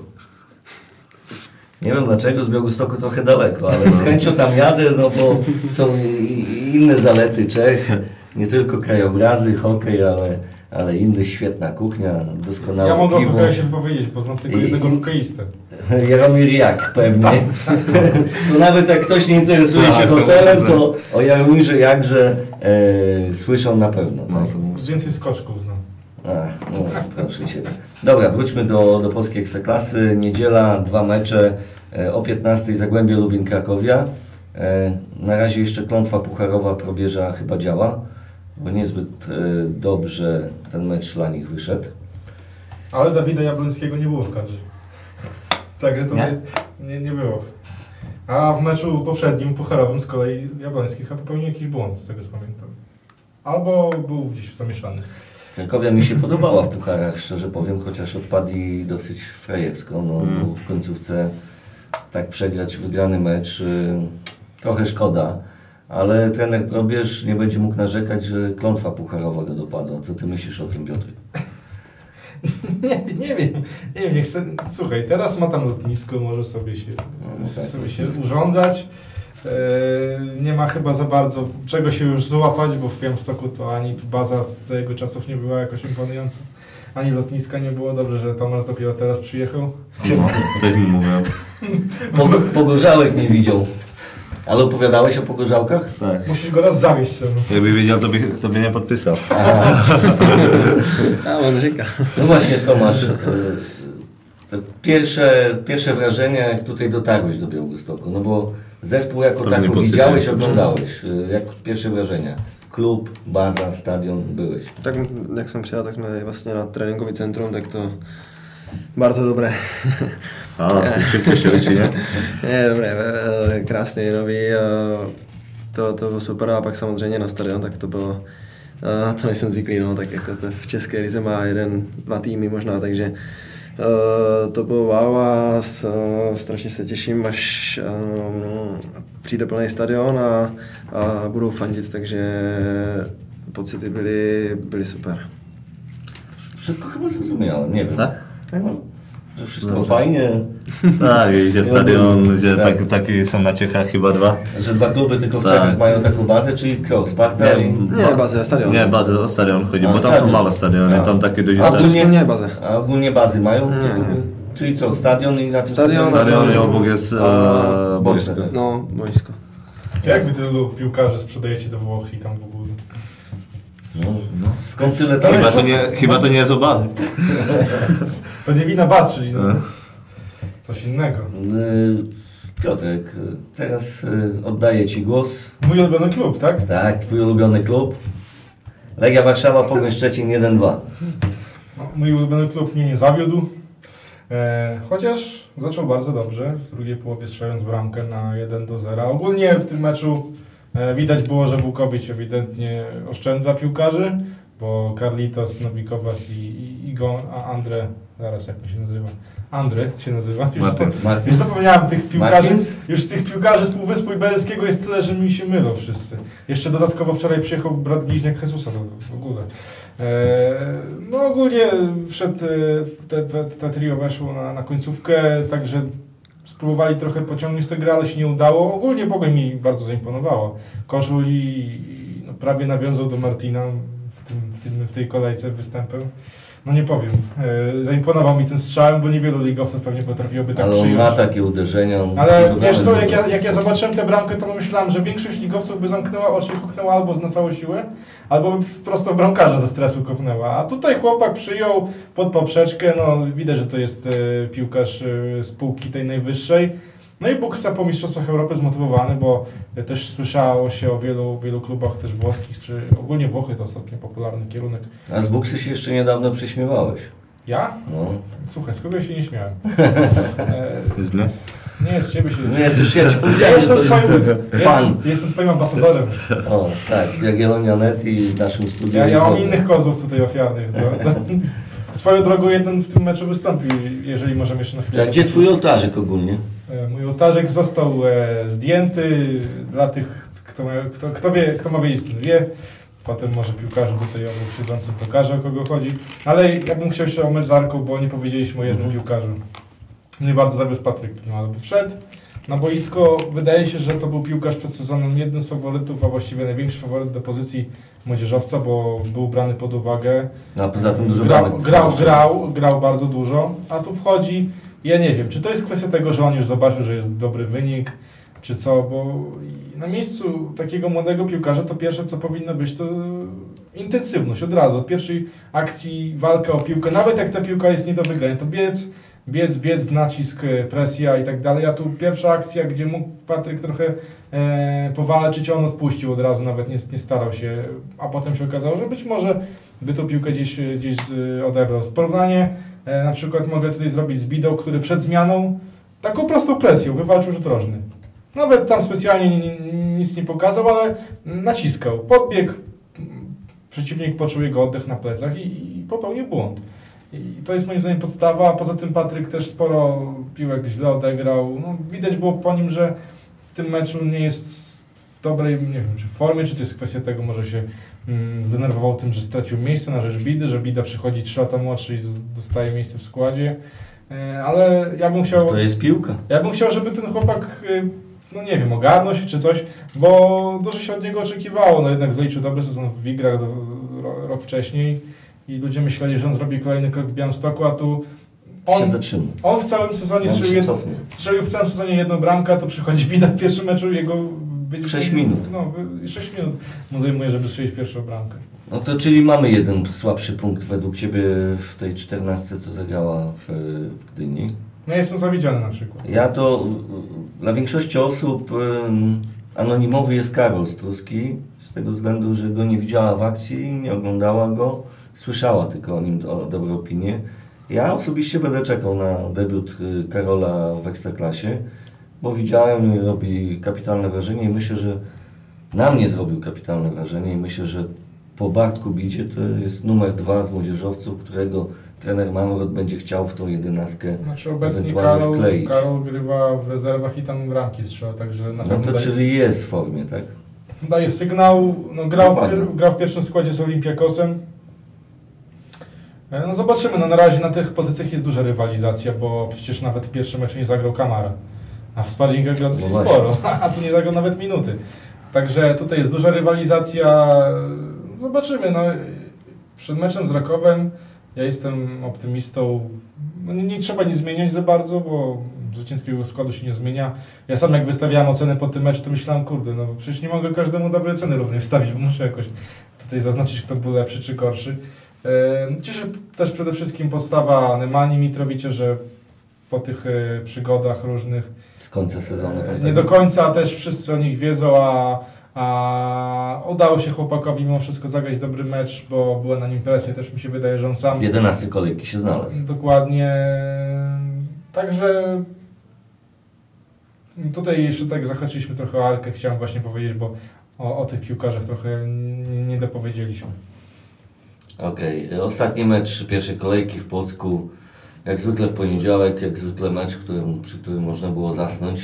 Nie wiem dlaczego, z Białegostoku trochę daleko, ale z chęcią tam jadę, no bo są inne zalety Czech, nie tylko krajobrazy, hokej, ale, ale inne, świetna kuchnia, doskonałe Ja mogę o hokeju się wypowiedzieć, bo znam tylko I- jednego hokeistę. Jaromir Jak pewnie. No nawet jak ktoś nie interesuje się Tak, hotelem, to o Jaromirze Jakże e, słyszą na pewno. No, tak? Więcej skoczków znam. Ach, no, proszę się. Dobra, wróćmy do, do polskiej ekstraklasy. Niedziela, dwa mecze e, o 15 Zagłębie Lubin Krakowia. E, na razie jeszcze klątwa pucharowa probierza chyba działa, bo niezbyt e, dobrze ten mecz dla nich wyszedł. Ale Dawida Jabłońskiego nie było w kadrze. Także to Nie? nie? Nie, nie było. A w meczu poprzednim, pucharowym z kolei Jabłoński chyba popełnił jakiś błąd, z tego co pamiętam. Albo był gdzieś zamieszany. Krakowia mi się podobała w pucharach, szczerze powiem, chociaż odpadli dosyć frejersko. No, Mm. bo w końcówce tak przegrać wygrany mecz. y, trochę szkoda, ale trener Probierz nie będzie mógł narzekać, że klątwa pucharowa go dopadła. Co ty myślisz o tym, Piotr? Nie, nie wiem, nie wiem, niech se, słuchaj, teraz ma tam lotnisko, może sobie się, No, tak. sobie się urządzać. E, nie ma chyba za bardzo czego się już złapać, bo w Białymstoku to ani baza za jego czasów nie była jakoś imponująca, ani lotniska nie było. Dobrze, że Tomasz dopiero teraz przyjechał. No, też mi mówią. Pog- Pogorzałek nie widział. Ale opowiadałeś o pogorzałkach? Tak. Musisz go raz zawieść sobie. Jakby wiedział, to by, to by nie podpisał. A, on rzeka. No właśnie, Tomasz, e, te pierwsze, pierwsze wrażenia, jak tutaj dotarłeś do Białegostoku, no bo zespół jako po widziałeś, oglądałeś. E, Jak pierwsze wrażenia? Klub, baza, stadion, byłeś. Tak jak jsem přijel, tak jsme vlastně na tréninkový centrum, tak to bardzo dobre. A, się nie? Je, dobré, eh, krásný, nový, eh, to, to bylo super a pak samozřejmě na stadion, tak to bylo, eh, to nejsem zvyklý, no, tak jako to v České lize má jeden, dva týmy možná, takže to bylo wow a eh, strašně se těším, až eh, přijde plný stadion a, a budou fandit, takže pocity byly, byly super. Wszystko chyba zrozumiałem, nie wiem. Tak? No, że wszystko fajnie, Tak, i że stadion, że Tak. tak, takie są na Czechach chyba dwa. że dwa kluby tylko w Tak. Czechach mają taką bazę, czyli kto? Sparta i... Nie, bazę, stadion. Nie, bazę o stadion chodzi, A, bo tam stadion. są małe stadiony, Tak. tam takie duże A. Czechach nie bazę. A ogólnie bazy mają? Nie, nie. Czyli co, stadion i Stadion, Stadion i obok jest e, A, boisko. boisko. No, boisko. Jak wy tylu piłkarzy sprzedajecie do Włoch i tam w ogóle? No. Skąd tyle tam? Chyba to nie, chyba to nie jest o bazy. To nie wina baz, czyli No. coś innego. Y, Piotrek, y, teraz y, oddaję Ci głos. Mój ulubiony klub, tak? Tak, Twój ulubiony klub. Legia Warszawa, Pogoń Szczecin 1-2. No, mój ulubiony klub mnie nie zawiódł. E, chociaż zaczął bardzo dobrze, w drugiej połowie strzelając bramkę na 1 do 0. Ogólnie w tym meczu e, widać było, że Wukowicz ewidentnie oszczędza piłkarzy, bo Carlitos, Nowikowas i, i, i Gon, a Andre, zaraz jak on się nazywa? Andre się nazywa. Już, Martyn. Już zapomniałem tych piłkarzy. Martins? Już z tych piłkarzy z Półwyspu Iberyjskiego jest tyle, że mi się mylą wszyscy. Jeszcze dodatkowo wczoraj przyjechał brat bliźniak Jezusa w, w ogóle. E, no ogólnie wszedł, e, te, te, te trio weszło na, na końcówkę, także spróbowali trochę pociągnąć tę grę, ale się nie udało. Ogólnie Bogoń mi bardzo zaimponowało. Kożul i, no, prawie nawiązał do Martina tym, w, tym, w tej kolejce występem. No nie powiem. E, zaimponował mi tym strzałem, bo niewielu ligowców pewnie potrafiłoby tak Ale on przyjąć. ma takie uderzenia. on Ale wiesz co, jak ja, jak ja zobaczyłem tę bramkę, to myślałem, że większość ligowców by zamknęła oczy i huknęła albo na całą siłę, albo by prosto w bramkarza ze stresu kopnęła. A tutaj chłopak przyjął pod poprzeczkę, no widać, że to jest e, piłkarz e, spółki tej najwyższej. No i Buksa po Mistrzostwach Europy zmotywowany, bo też słyszało się o wielu, wielu klubach też włoskich, czy ogólnie Włochy to ostatnio popularny kierunek. A z Buksy się jeszcze niedawno prześmiewałeś. Ja? No. Słuchaj, z kogo ja się nie śmiałem? E, nie, z ciebie się Nie, to już ja Ci Ja powiedziałem, to jestem jest twoim, fan. jestem, jestem twoim ambasadorem. O, tak, Jagiellonia Net i naszym studiu. Ja, ja mam innych kozłów tutaj ofiarnych. Do, do. Swoją drogą jeden w tym meczu wystąpił, jeżeli możemy jeszcze na chwilę. Gdzie Twój ołtarzyk ogólnie? E, Mój ołtarzek został e, zdjęty dla tych, kto, kto, kto, wie, kto ma wiedzieć, ten wie. Potem może piłkarze tutaj obok siedzącym pokaże, o kogo chodzi. Ale ja bym chciał jeszcze o mecz z Arką, bo nie powiedzieliśmy o jednym Mhm. piłkarzu. Mnie bardzo zawiózł Patryk Klimal, bo wszedł na boisko. Wydaje się, że to był piłkarz przed sezonem jednym z faworytów, a właściwie największy faworyt do pozycji młodzieżowca, bo był brany pod uwagę. No, a poza tym dużo grał, grał, grał, grał bardzo dużo, a tu wchodzi. Ja nie wiem, czy to jest kwestia tego, że on już zobaczył, że jest dobry wynik, czy co, bo na miejscu takiego młodego piłkarza to pierwsze, co powinno być, to intensywność od razu, od pierwszej akcji walka o piłkę, nawet jak ta piłka jest nie do wygrania, to biec, biec, biec, nacisk, e, presja i tak dalej, a tu pierwsza akcja, gdzie mógł Patryk trochę e, powalczyć, on odpuścił od razu, nawet nie, nie starał się, a potem się okazało, że być może by tą piłkę gdzieś, e, gdzieś z- odebrał. Porównanie e, na przykład mogę tutaj zrobić z Bidą, który przed zmianą taką prostą presją wywalczył rzut rożny. Nawet tam specjalnie ni- ni- nic nie pokazał, ale naciskał. Podbiegł, m, przeciwnik poczuł jego oddech na plecach i, i popełnił błąd. I to jest moim zdaniem podstawa, a poza tym Patryk też sporo piłek źle odegrał. No, widać było po nim, że w tym meczu nie jest w dobrej, nie wiem, czy formie, czy to jest kwestia tego, może się mm, zdenerwował tym, że stracił miejsce na rzecz Bidy, że Bida przychodzi 3 lata młodszy i dostaje miejsce w składzie. E, Ale ja bym chciał... To jest piłka. Ja bym chciał, żeby ten chłopak, y, no nie wiem, ogarnął się czy coś, bo dużo się od niego oczekiwało. No jednak zaliczył dobry sezon w Wigrach rok wcześniej i ludzie myśleli, że on zrobi kolejny krok w Białymstoku, a tu się on, on w całym sezonie On strzelił, cofnie. strzelił w całym sezonie jedną bramkę, a tu przychodzi Bida w pierwszym meczu jego... być- Sześć minut. No, 6 minut mu zajmuje, żeby strzelić pierwszą bramkę. No to czyli mamy jeden słabszy punkt według Ciebie w tej czternastce, co zagrała w, w Gdyni. No ja jestem zawiedziony na przykład. Ja to dla większości osób anonimowy jest Karol Struski, z tego względu, że go nie widziała w akcji, nie oglądała go, słyszała tylko o nim do, dobre opinie. Ja osobiście będę czekał na debiut y, Karola w Ekstraklasie, bo widziałem i robi kapitalne wrażenie i myślę, że na mnie zrobił kapitalne wrażenie i myślę, że po Bartku Bidzie to jest numer dwa z młodzieżowców, którego trener Mamrot będzie chciał w tą jedenastkę Znaczy obecnie ewentualnie Karol, wkleić. Karol grywa w rezerwach i tam bramki strzela, także na No pewno to daje- czyli jest w formie, tak? daje sygnał, no, grał, w, grał w pierwszym składzie z Olympiakosem. E, No zobaczymy, no na razie na tych pozycjach jest duża rywalizacja, bo przecież nawet w pierwszym meczu nie zagrał Kamara, a w sparingach gra dosyć No sporo, a tu nie zagrał nawet minuty. Także tutaj jest duża rywalizacja, zobaczymy, no przed meczem z Rakowem ja jestem optymistą, no, nie, nie trzeba nic zmieniać za bardzo, bo zwycięskiego składu się nie zmienia. Ja sam jak wystawiałem ocenę po tym meczu, to myślałem, kurde, no przecież nie mogę każdemu dobrej ceny również wstawić, bo muszę jakoś tutaj zaznaczyć, kto był lepszy czy gorszy. Cieszy też przede wszystkim postawa Nemani Mitrowicie, że po tych e, przygodach różnych Z końca sezonu. tak? e, nie do końca też wszyscy o nich wiedzą, a, a udało się chłopakowi mimo wszystko zagrać dobry mecz, bo była na nim presja, też mi się wydaje, że on sam W 11 kolejki się znalazł. Dokładnie. Także tutaj jeszcze tak zahaczyliśmy trochę o Arkę, chciałem właśnie powiedzieć, bo o, o tych piłkarzach trochę nie, nie dopowiedzieliśmy. Okej, ostatni mecz pierwszej kolejki w Płocku. Jak zwykle w poniedziałek, jak zwykle mecz, którym, przy którym można było zasnąć.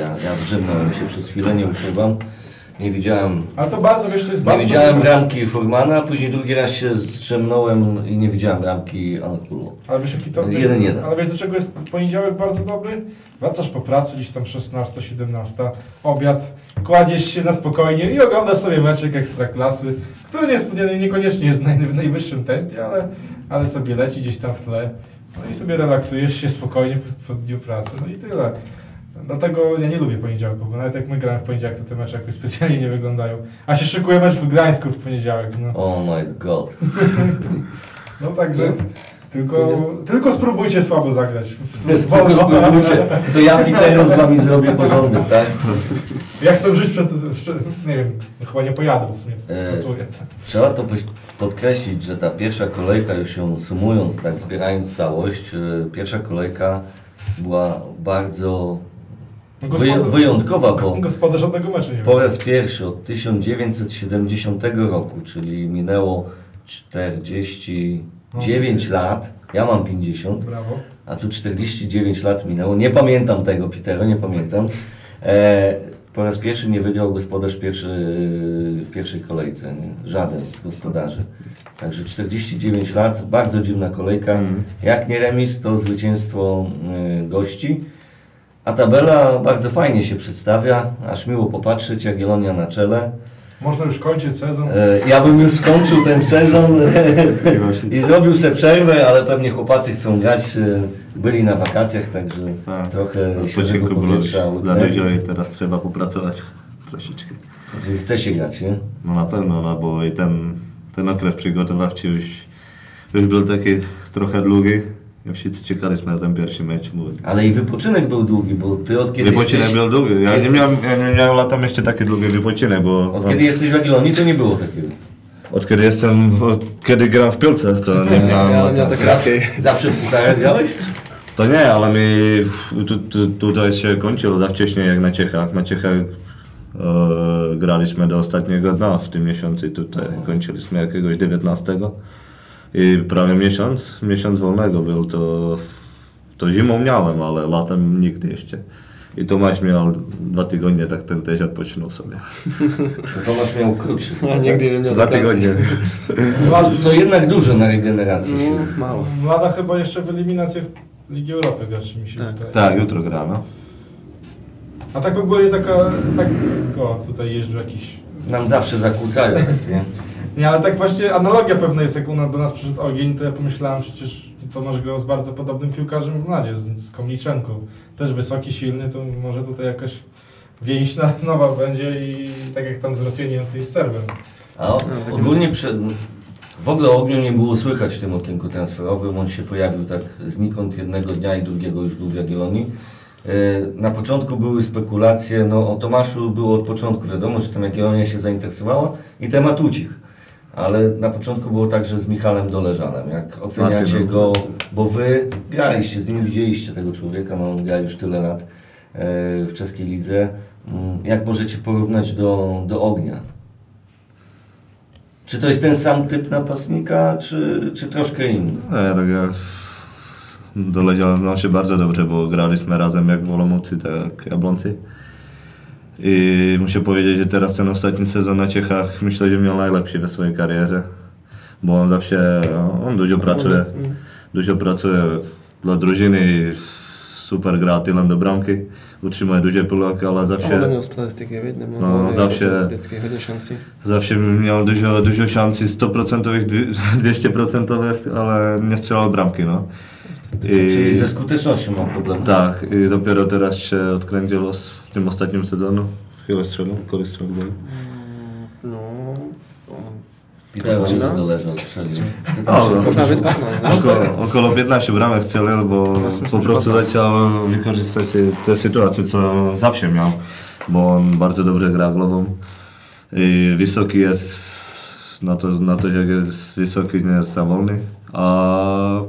Ja, ja zdrzemnąłem się przez chwilę, nie ukrywam. Nie widziałem, Ale to bardzo, wiesz, to jest nie bardzo... widziałem dobry mecz. bramki Furmana, później drugi raz się zdrzemnąłem i nie widziałem bramki Anhulu. Ale wiesz, jaki to, wiesz, Jeden, jeden. ale wiesz, do czego jest poniedziałek bardzo dobry? Wracasz po pracy, gdzieś tam 16, 17, obiad, kładziesz się na spokojnie i oglądasz sobie meczek ekstraklasy, który nie jest, nie, niekoniecznie jest w naj, w najwyższym tempie, ale, ale sobie leci gdzieś tam w tle. No i sobie relaksujesz się spokojnie po, po dniu pracy, no i tyle. Dlatego ja nie lubię poniedziałków, bo nawet jak my gramy w poniedziałek, to te mecze jakoś specjalnie nie wyglądają. A się szykuje mecz w Gdańsku w poniedziałek. No, Oh my god. no także tylko, tylko spróbujcie słabo zagrać. Spoko, spróbujcie. To ja Pitero z wami zrobię porządek, tak? Ja chcę żyć przed. Nie wiem, chyba nie pojadę, bo w sumie E, pracuję. Trzeba to podkreślić, że ta pierwsza kolejka, już ją sumując, tak zbierając całość, e, pierwsza kolejka była bardzo No wyjątkowa, bo Gospodarz żadnego meczu nie po raz pierwszy od 1970 roku, czyli minęło 49 lat, ja mam 50, Brawo. a tu 49 lat minęło. Nie pamiętam tego, Pitero, nie pamiętam. E, po raz pierwszy nie wygrał gospodarz pierwszy, w pierwszej kolejce. Nie? Żaden z gospodarzy. Także 49 lat, bardzo dziwna kolejka. Jak nie remis, to zwycięstwo y, gości. A tabela bardzo fajnie się przedstawia, aż miło popatrzeć, Jagiellonia na czele. Można już kończyć sezon. E, Ja bym już skończył ten sezon i zrobił sobie przerwę, ale pewnie chłopacy chcą grać. e, Byli na wakacjach, także Tak. trochę już powietrza dla i teraz trzeba popracować troszeczkę. Czyli Chce się grać, nie? No na pewno, no bo i ten, ten okres przygotowawczy już, już był taki trochę długi. I wszyscy czekaliśmy na ten pierwszy mecz. Bo Ale i wypoczynek był długi, bo ty od kiedy, wypoczynek jesteś, był długi. Ja nie miałem, ja nie miałem latem jeszcze taki długi wypoczynek, bo od kiedy jesteś w Jagiellonii, to nie było takiego. od kiedy jestem, od kiedy gram w piłce, to nie miałem Ja lata. miał tak raczej. Zawsze w pucharach grałeś? To nie, ale mi tu, tu, tutaj się kończyło za wcześnie jak na Czechach. Na Czechach e, graliśmy do ostatniego dnia w tym miesiącu. Tutaj kończyliśmy jakiegoś 19. I prawie miesiąc, miesiąc wolnego był. To, to zimą miałem, ale latem nigdy jeszcze I Tomasz miał dwa tygodnie, tak ten też odpoczynął sobie. Tomasz miał krótszy. A nigdy nie miał Dwa tygodnie. To jednak dużo na regenerację. No, mało. Mlada chyba jeszcze w eliminacjach Ligi Europy graczy mi się Tak. wydaje. Tak, jutro gra, no. A tak ogólnie taka, tak, o, tutaj jeżdżą jakiś Nam zawsze zakłócają, nie? Nie, ale tak właśnie analogia pewna jest, jak u nas, do nas przyszedł ogień, to ja pomyślałem przecież Tomasz grał z bardzo podobnym piłkarzem w Mladzie, z, z Komliczenką. Też wysoki, silny, to może tutaj jakaś więź na- nowa będzie i tak jak tam z Rosjaninem, to jest Serbem. A o, tak ogólnie przed, w ogóle o ogniu nie było słychać w tym okienku transferowym. On się pojawił tak znikąd jednego dnia i drugiego już był w Jagiellonii. E, Na początku były spekulacje, no o Tomaszu było od początku wiadomo, że tam Jagiellonia się zainteresowała i temat ucichł. Ale na początku było tak, że z Michałem Doleżanem. Jak oceniacie go, bo wy graliście z nim, widzieliście tego człowieka, no on gra już tyle lat e, w czeskiej lidze. Mm, Jak możecie porównać do, do ognia? Czy to jest ten sam typ napastnika, czy, czy troszkę inny? No ja tak ja doleciałem znam się bardzo dobrze, bo graliśmy razem jak w Olomoucy, tak jak Jabloncy. I můžu povědět, že teda ten ostatní sezon na Čechách myslím, že měl nejlepší ve své kariéře. Bo on zavše, no, on dužo pracuje. Dužo pracuje dla družiny, super grá tylem do branky, utřímuje duže pulak, ale za vše... Ale měl statistiky, viď? Neměl no, no za vše. Jako vždycky hodně Za vše měl dužo, dužo šanci 100%, 200%, ale nestřelal bramky, no. I, ze skutečnosti no, má problém. Tak, i dopiero teraz się odkręciło tym ostatnim sezonu. Chwilę strzelał. No, tam O, się no. Można wyspać, no. Około, około 15 bramek strzelił, bo po prostu chciał wykorzystać te sytuacje, co zawsze miał, bo on bardzo dobrze gra głową. I wysoki jest, na to, na to jak jest wysoki, nie jest za wolny, a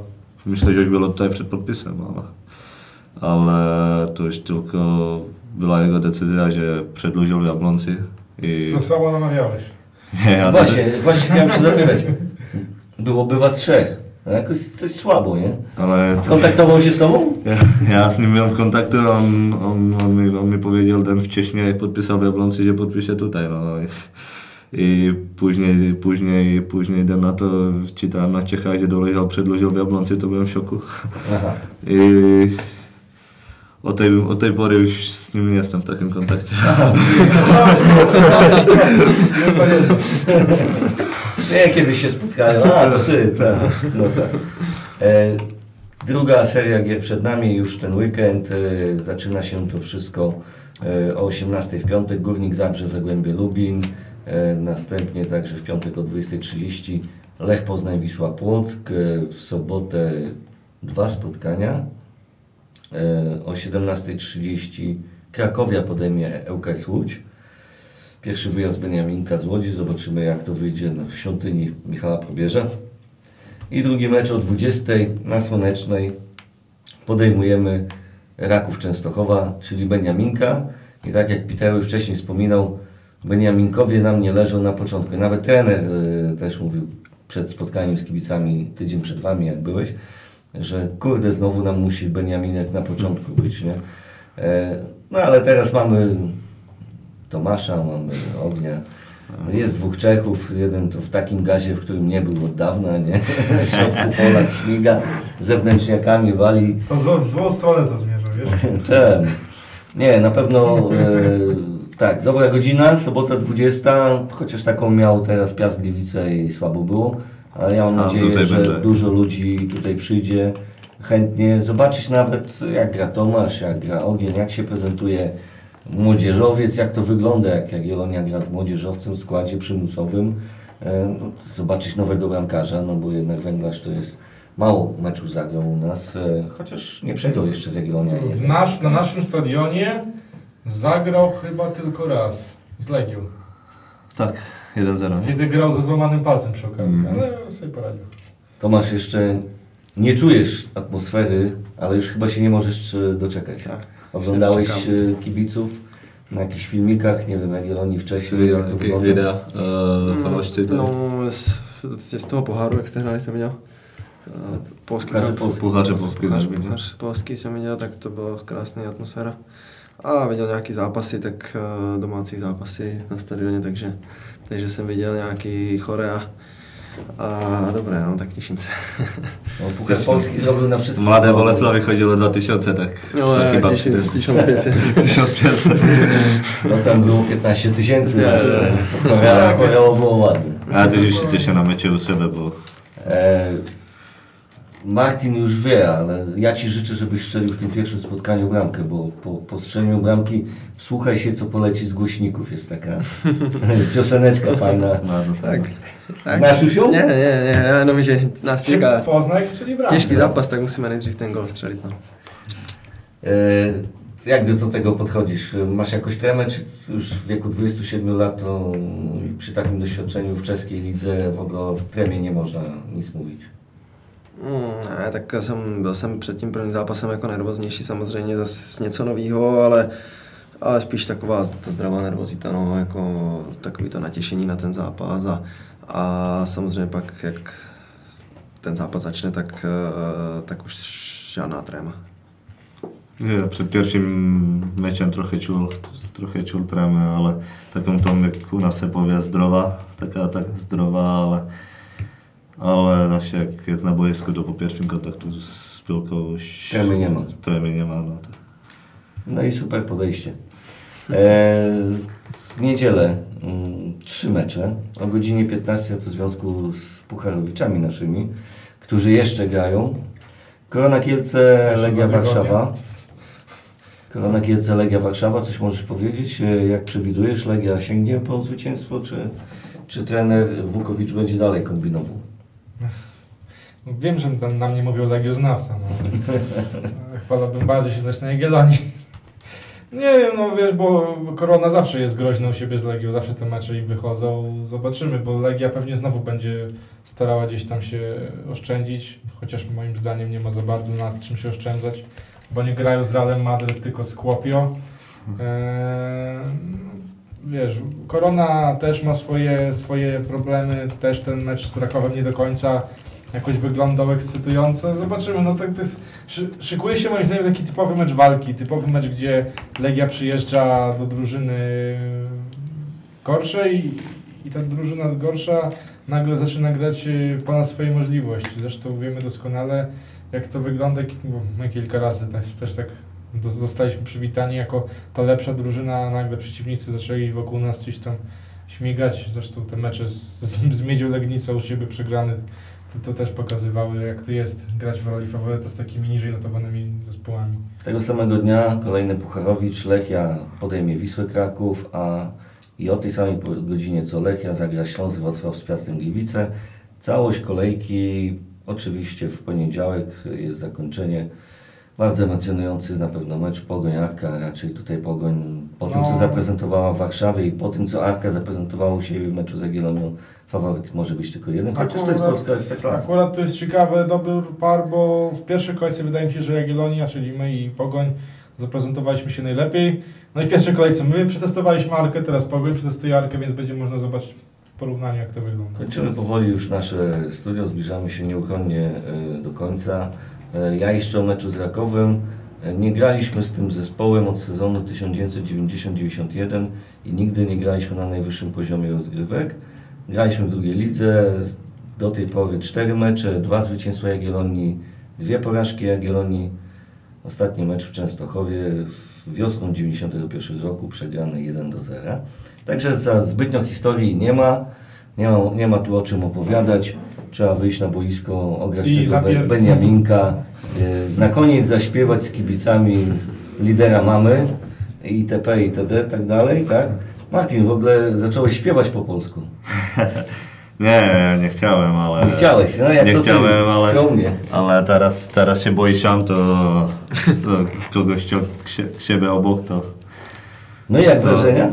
myślę, że już było tutaj przed podpisem, ale, ale to już tylko była jego decyzja, że przedłużył Jabloncy. I... To słabo namawiałeś. Nie, ja Właśnie, właśnie chciałem się zapytać. Byłoby was trzech. A Jakoś coś słabo, nie? ale co, Kontaktował się z tobą? ja, ja z nim miałem kontakty, on, on, on, mi, on mi powiedział den wcześniej, jak podpisał w Jabloncy, że podpisze tutaj. No. I, I później, później, później den na to czytałem na Ciechach, że doleciał, przedłużył w Jabloncy, to byłem w szoku. Aha. I od tej, od tej pory już z nim nie jestem w takim kontakcie. Nie, kiedyś się spotkają. A, to ty, tak. No tak. E, druga seria gier przed nami, już ten weekend. E, zaczyna się to wszystko e, o 18 w piątek. Górnik Zabrze, Zagłębie Lubin. E, następnie także w piątek o 20.30 Lech Poznań, Wisła Płock. E, w sobotę dwa spotkania. E, o 17.30 Krakowia podejmie ŁKS Łódź. Pierwszy wyjazd Beniaminka z Łodzi. Zobaczymy jak to wyjdzie w świątyni Michała Probierza. I drugi mecz o 20 na Słonecznej podejmujemy Raków Częstochowa, czyli Beniaminka. I tak jak Peter już wcześniej wspominał, Beniaminkowie nam nie leżą na początku. Nawet trener y, też mówił przed spotkaniem z kibicami, tydzień przed Wami jak byłeś, że kurde, znowu nam musi Beniaminek na początku być, nie? E, No ale teraz mamy Tomasza, mamy Ognia. Jest dwóch Czechów, jeden to w takim gazie, w którym nie był od dawna, nie? W środku pola śmiga, zewnętrzniakami wali. To zło, w złą stronę to zmierza, wiesz? Ten. Nie, na pewno e, tak, dobra godzina, sobota 20, chociaż taką miał teraz Piast Gliwice i słabo było, ale ja mam A, nadzieję, że będzie. dużo ludzi tutaj przyjdzie chętnie zobaczyć nawet jak gra Tomasz, jak gra Ogień, jak się prezentuje młodzieżowiec, jak to wygląda, jak Jagiellonia gra z młodzieżowcem w składzie przymusowym. E, no, zobaczyć nowego bramkarza, no bo jednak Węglarz to jest mało meczów zagrał u nas, e, chociaż nie przegrał jeszcze z Jagiellonią. W Nasz, na naszym stadionie zagrał chyba tylko raz z Legią. Tak, 1-0. nie? Kiedy grał ze złamanym palcem przy okazji, Mhm. ale sobie poradził. Tomasz, jeszcze nie czujesz atmosfery, ale już chyba się nie możesz e, doczekać. Tak. Oglądałeś e, kibiców na jakichś filmikach, nie wiem, wcześniej, jak to wygląda. Videa, uh, fanoušci, No, z, z, z. Eh, Polský Puchaře cup. polský. Puchaře polský, Puchař, ne, viděl. puchař polský jsem viděl, tak to byla krásná atmosféra. A viděl nějaký zápasy, tak domácí zápasy na stadioně, takže, takže jsem viděl nějaký chore a, a dobré, no, tak těším se. No, Puchar Polski zrobił na wszystkich. Mladé Bolesławie chodziło 2000, tak No, tak já chyba těším, wtedy. 1500. 1500. No tam było 15 tysięcy, Nie, nas nie. choreało choreało było ładnie. A też już się cieszę na mecie u siebie, bo E, Martin już wie, ale ja Ci życzę, żebyś strzelił w tym pierwszym spotkaniu bramkę, bo po, po strzeleniu bramki wsłuchaj się, co poleci z głośników. Jest taka pioseneczka fajna. bardzo Tak, fajnie. tak. Znasz już ją? Nie, nie, nie, já jenom, že nás čeká Poznań strzeli bramkę. těžký zápas, tak musíme nejdřív ten gol střelit. No. E, jak do tego podchodzisz? Masz jakąś tremę, czy już w wieku 27 lat to i przy takim doświadczeniu w czeskiej lidze w ogóle o tremie nie można nic mówić? Mm, ne, tak jsem, byl jsem před tím prvním zápasem jako nervóznější samozřejmě zase něco nového, ale, ale spíš taková ta zdravá nervozita, no, jako takový to natěšení na ten zápas a, a samozřejmě pak, jak ten zápas začne, tak, eh, tak už žádná tréma. Ja przed pierwszym meczem trochę czuł, trochę czuł tremę, ale taką tą, jak u nas się powie, zdrowa, taka tak zdrowa, ale, ale właśnie jak jest na boisku, to po pierwszym kontaktu z piłką Tremy nie ma. Tremy nie ma, no to. No i super podejście. E, w niedzielę mm, trzy mecze o godzinie 15 to w związku z Pucharowiczami naszymi, którzy jeszcze grają. Korona Kielce, Legia. Warszawa. Korona Kielce, Legia Warszawa. Coś możesz powiedzieć? E, Jak przewidujesz, Legia sięgnie po zwycięstwo, czy, czy trener Wukowicz będzie dalej kombinował? Wiem, że tam na mnie mówią legioznawca, no ale wolałbym bardziej się znać na Jagiellonii. Nie wiem, no wiesz, bo Korona zawsze jest groźna u siebie z Legią, zawsze te mecze im wychodzą. Zobaczymy, bo Legia pewnie znowu będzie starała gdzieś tam się oszczędzić, chociaż moim zdaniem nie ma za bardzo nad czym się oszczędzać, bo nie grają z Realem Madryt, tylko z Kłopio. Eee, wiesz, Korona też ma swoje, swoje problemy, też ten mecz z Rakowem nie do końca jakoś wyglądał ekscytująco. Zobaczymy, no tak to jest, szy, szykuje się moim zdaniem taki typowy mecz walki, typowy mecz, gdzie Legia przyjeżdża do drużyny gorszej i ta drużyna gorsza nagle zaczyna grać y, ponad swoje możliwości. Zresztą wiemy doskonale, jak to wygląda, bo my kilka razy też, też tak zostaliśmy przywitani jako ta lepsza drużyna, a nagle przeciwnicy zaczęli wokół nas gdzieś tam śmigać. Zresztą te mecze z, z, z Miedzią Legnica u siebie przegrane to, to też pokazywały, jak to jest grać w roli faworyta z takimi niżej notowanymi zespołami. Tego samego dnia kolejny Pucharowicz, Lechia podejmie Wisłę Kraków, a i o tej samej godzinie co Lechia zagra Śląsk Wrocław z Piastem Gliwice. Całość kolejki oczywiście w poniedziałek jest zakończenie. Bardzo emocjonujący na pewno mecz Pogoń Arka, raczej tutaj Pogoń po tym co No. zaprezentowała w Warszawie i po tym co Arka zaprezentowała u siebie w meczu z Jagiellonią, faworyt może być tylko jeden, chociaż to jest polska ekstraklasa. akurat to jest ciekawy dobór par, bo w pierwszej kolejce wydaje mi się, że Jagiellonia, czyli my i Pogoń zaprezentowaliśmy się najlepiej. No i w pierwszej kolejce my przetestowaliśmy Arkę, teraz Pogoń przetestuje Arkę, więc będzie można zobaczyć w porównaniu jak to wygląda. Kończymy powoli już nasze studio, zbliżamy się nieuchronnie e, do końca. E, Ja jeszcze o meczu z Rakowem. E, Nie graliśmy z tym zespołem od sezonu 1990-91 i nigdy nie graliśmy na najwyższym poziomie rozgrywek. Graliśmy w drugiej lidze, do tej pory cztery mecze, dwa zwycięstwa Jagiellonii, dwie porażki Jagiellonii. Ostatni mecz w Częstochowie wiosną 91 roku przegrany 1 do 0. Także za zbytnio historii nie ma. Nie ma, nie ma tu o czym opowiadać. Trzeba wyjść na boisko, ograć I tego zapier- Beniaminka. e, Na koniec zaśpiewać z kibicami lidera mamy itp. itd. tak dalej, tak? Martin, w ogóle zacząłeś śpiewać po polsku. Nie, nie chciałem, ale... Nie chciałeś, no jak nie to chciałem, ale... skromnie. Ale teraz, teraz się boję sam, to, to kogoś ciąg k siebie obok, to No i jak To- wrażenia?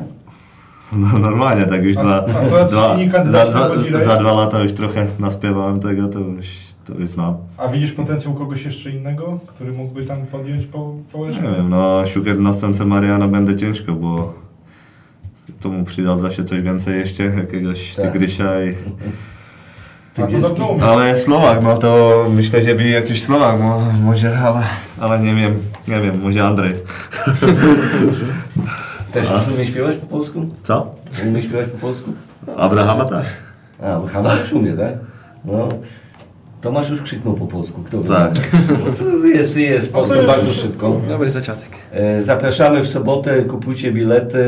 No, normalnie, tak już A- dwa, a dwa, za, za, za dwa lata już trochę naspiewałem tego, to już, to już znam. A widzisz potencjał kogoś jeszcze innego, który mógłby tam podjąć po, po Nie wiem, no szukać następcy Mariana będzie ciężko, bo to mu przydał się coś więcej jeszcze, jakiegoś Tak. tygrysia i. Ale Słowak, no to myślę, że by jakiś Słowak, mo, może, ale, ale nie wiem, nie wiem, może Andrzej. Też już umie śpiewać po polsku? Co? Umie śpiewać po polsku? Abrahama tak. A, bo Hama też umie, tak? No. Tomasz już krzyknął po polsku. Kto wie? Tak. To jest, jest jest bardzo szybko. Dobry zaciatek. E, Zapraszamy w sobotę, kupujcie bilety.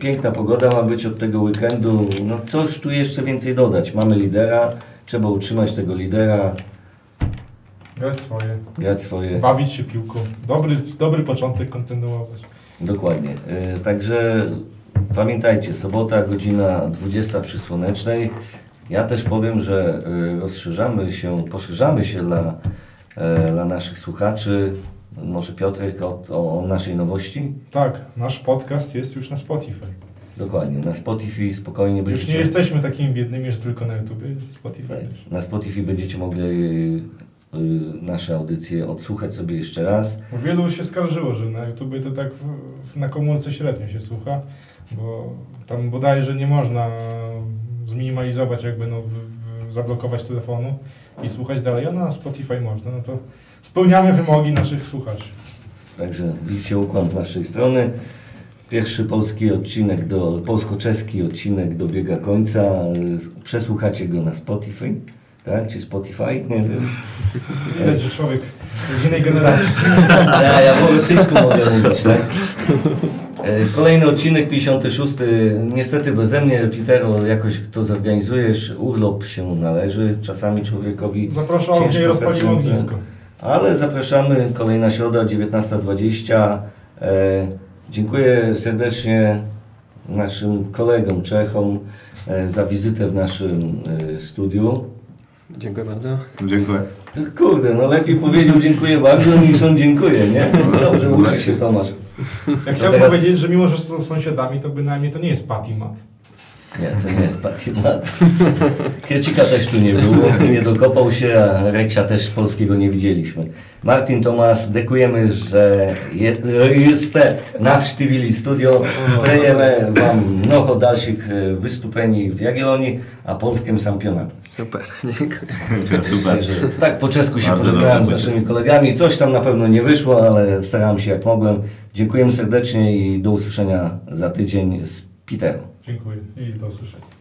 Piękna pogoda ma być od tego weekendu. No coś tu jeszcze więcej dodać. Mamy lidera, trzeba utrzymać tego lidera, Grać swoje. grać swoje. Bawić się piłką. Dobry, dobry początek kontynuować. Dokładnie. E, Także pamiętajcie, sobota, godzina 20 przy Słonecznej. Ja też powiem, że e, rozszerzamy się, poszerzamy się dla, e, dla naszych słuchaczy. Może Piotrek o, o, o naszej nowości? Tak, nasz podcast jest już na Spotify. Dokładnie. Na Spotify spokojnie Już będziecie... nie jesteśmy takimi biednymi, że tylko na YouTube Spotify. też. Na Spotify będziecie mogli nasze audycje odsłuchać sobie jeszcze raz. Wielu się skarżyło, że na YouTube to tak w, w, na komórce średnio się słucha, bo tam bodajże nie można zminimalizować, jakby no, w, zablokować telefonu i słuchać dalej, a na Spotify można. No to spełniamy wymogi naszych słuchaczy. Także widzicie układ z naszej strony. Pierwszy polski odcinek, do, polsko-czeski odcinek dobiega końca. Y, Przesłuchacie go na Spotify. Tak? Czy Spotify? Nie wiem. Widać, że człowiek z innej generacji. Ja, ja po rosyjsku mogę mówić, tak? E, Kolejny odcinek, 56. Niestety beze mnie, Pitero, jakoś to zorganizujesz. Urlop się należy czasami człowiekowi. Zapraszam, gdzie rozpalimy pracujący. ognisko. Ale zapraszamy, kolejna środa, 19.20. E, dziękuję serdecznie naszym kolegom Czechom e, za wizytę w naszym e, studiu. Dziękuję bardzo. Dziękuję. Kurde, no lepiej powiedział dziękuję bardzo niż on dziękuję, nie? No dobrze, uczy się Tomasz. Ja chciałbym teraz- powiedzieć, że mimo, że są sąsiadami, to bynajmniej to nie jest Patty Mat. Nie, to nie, Patimat. Kiecika też tu nie było, nie dokopał się, a Reksia też polskiego nie widzieliśmy. Martin Tomas, dekujemy, że je, jeste navštívili studio. Prejemy Wam mnoho dalszych e, wystąpień w Jagiellonii, a polskim championatu. Super, dziękuję. Super. Także tak po czesku się pożegnałem z naszymi kolegami. Coś tam na pewno nie wyszło, ale starałem się jak mogłem. Dziękujemy serdecznie i do usłyszenia za tydzień z Peterem. Dziękuję i do usłyszenia.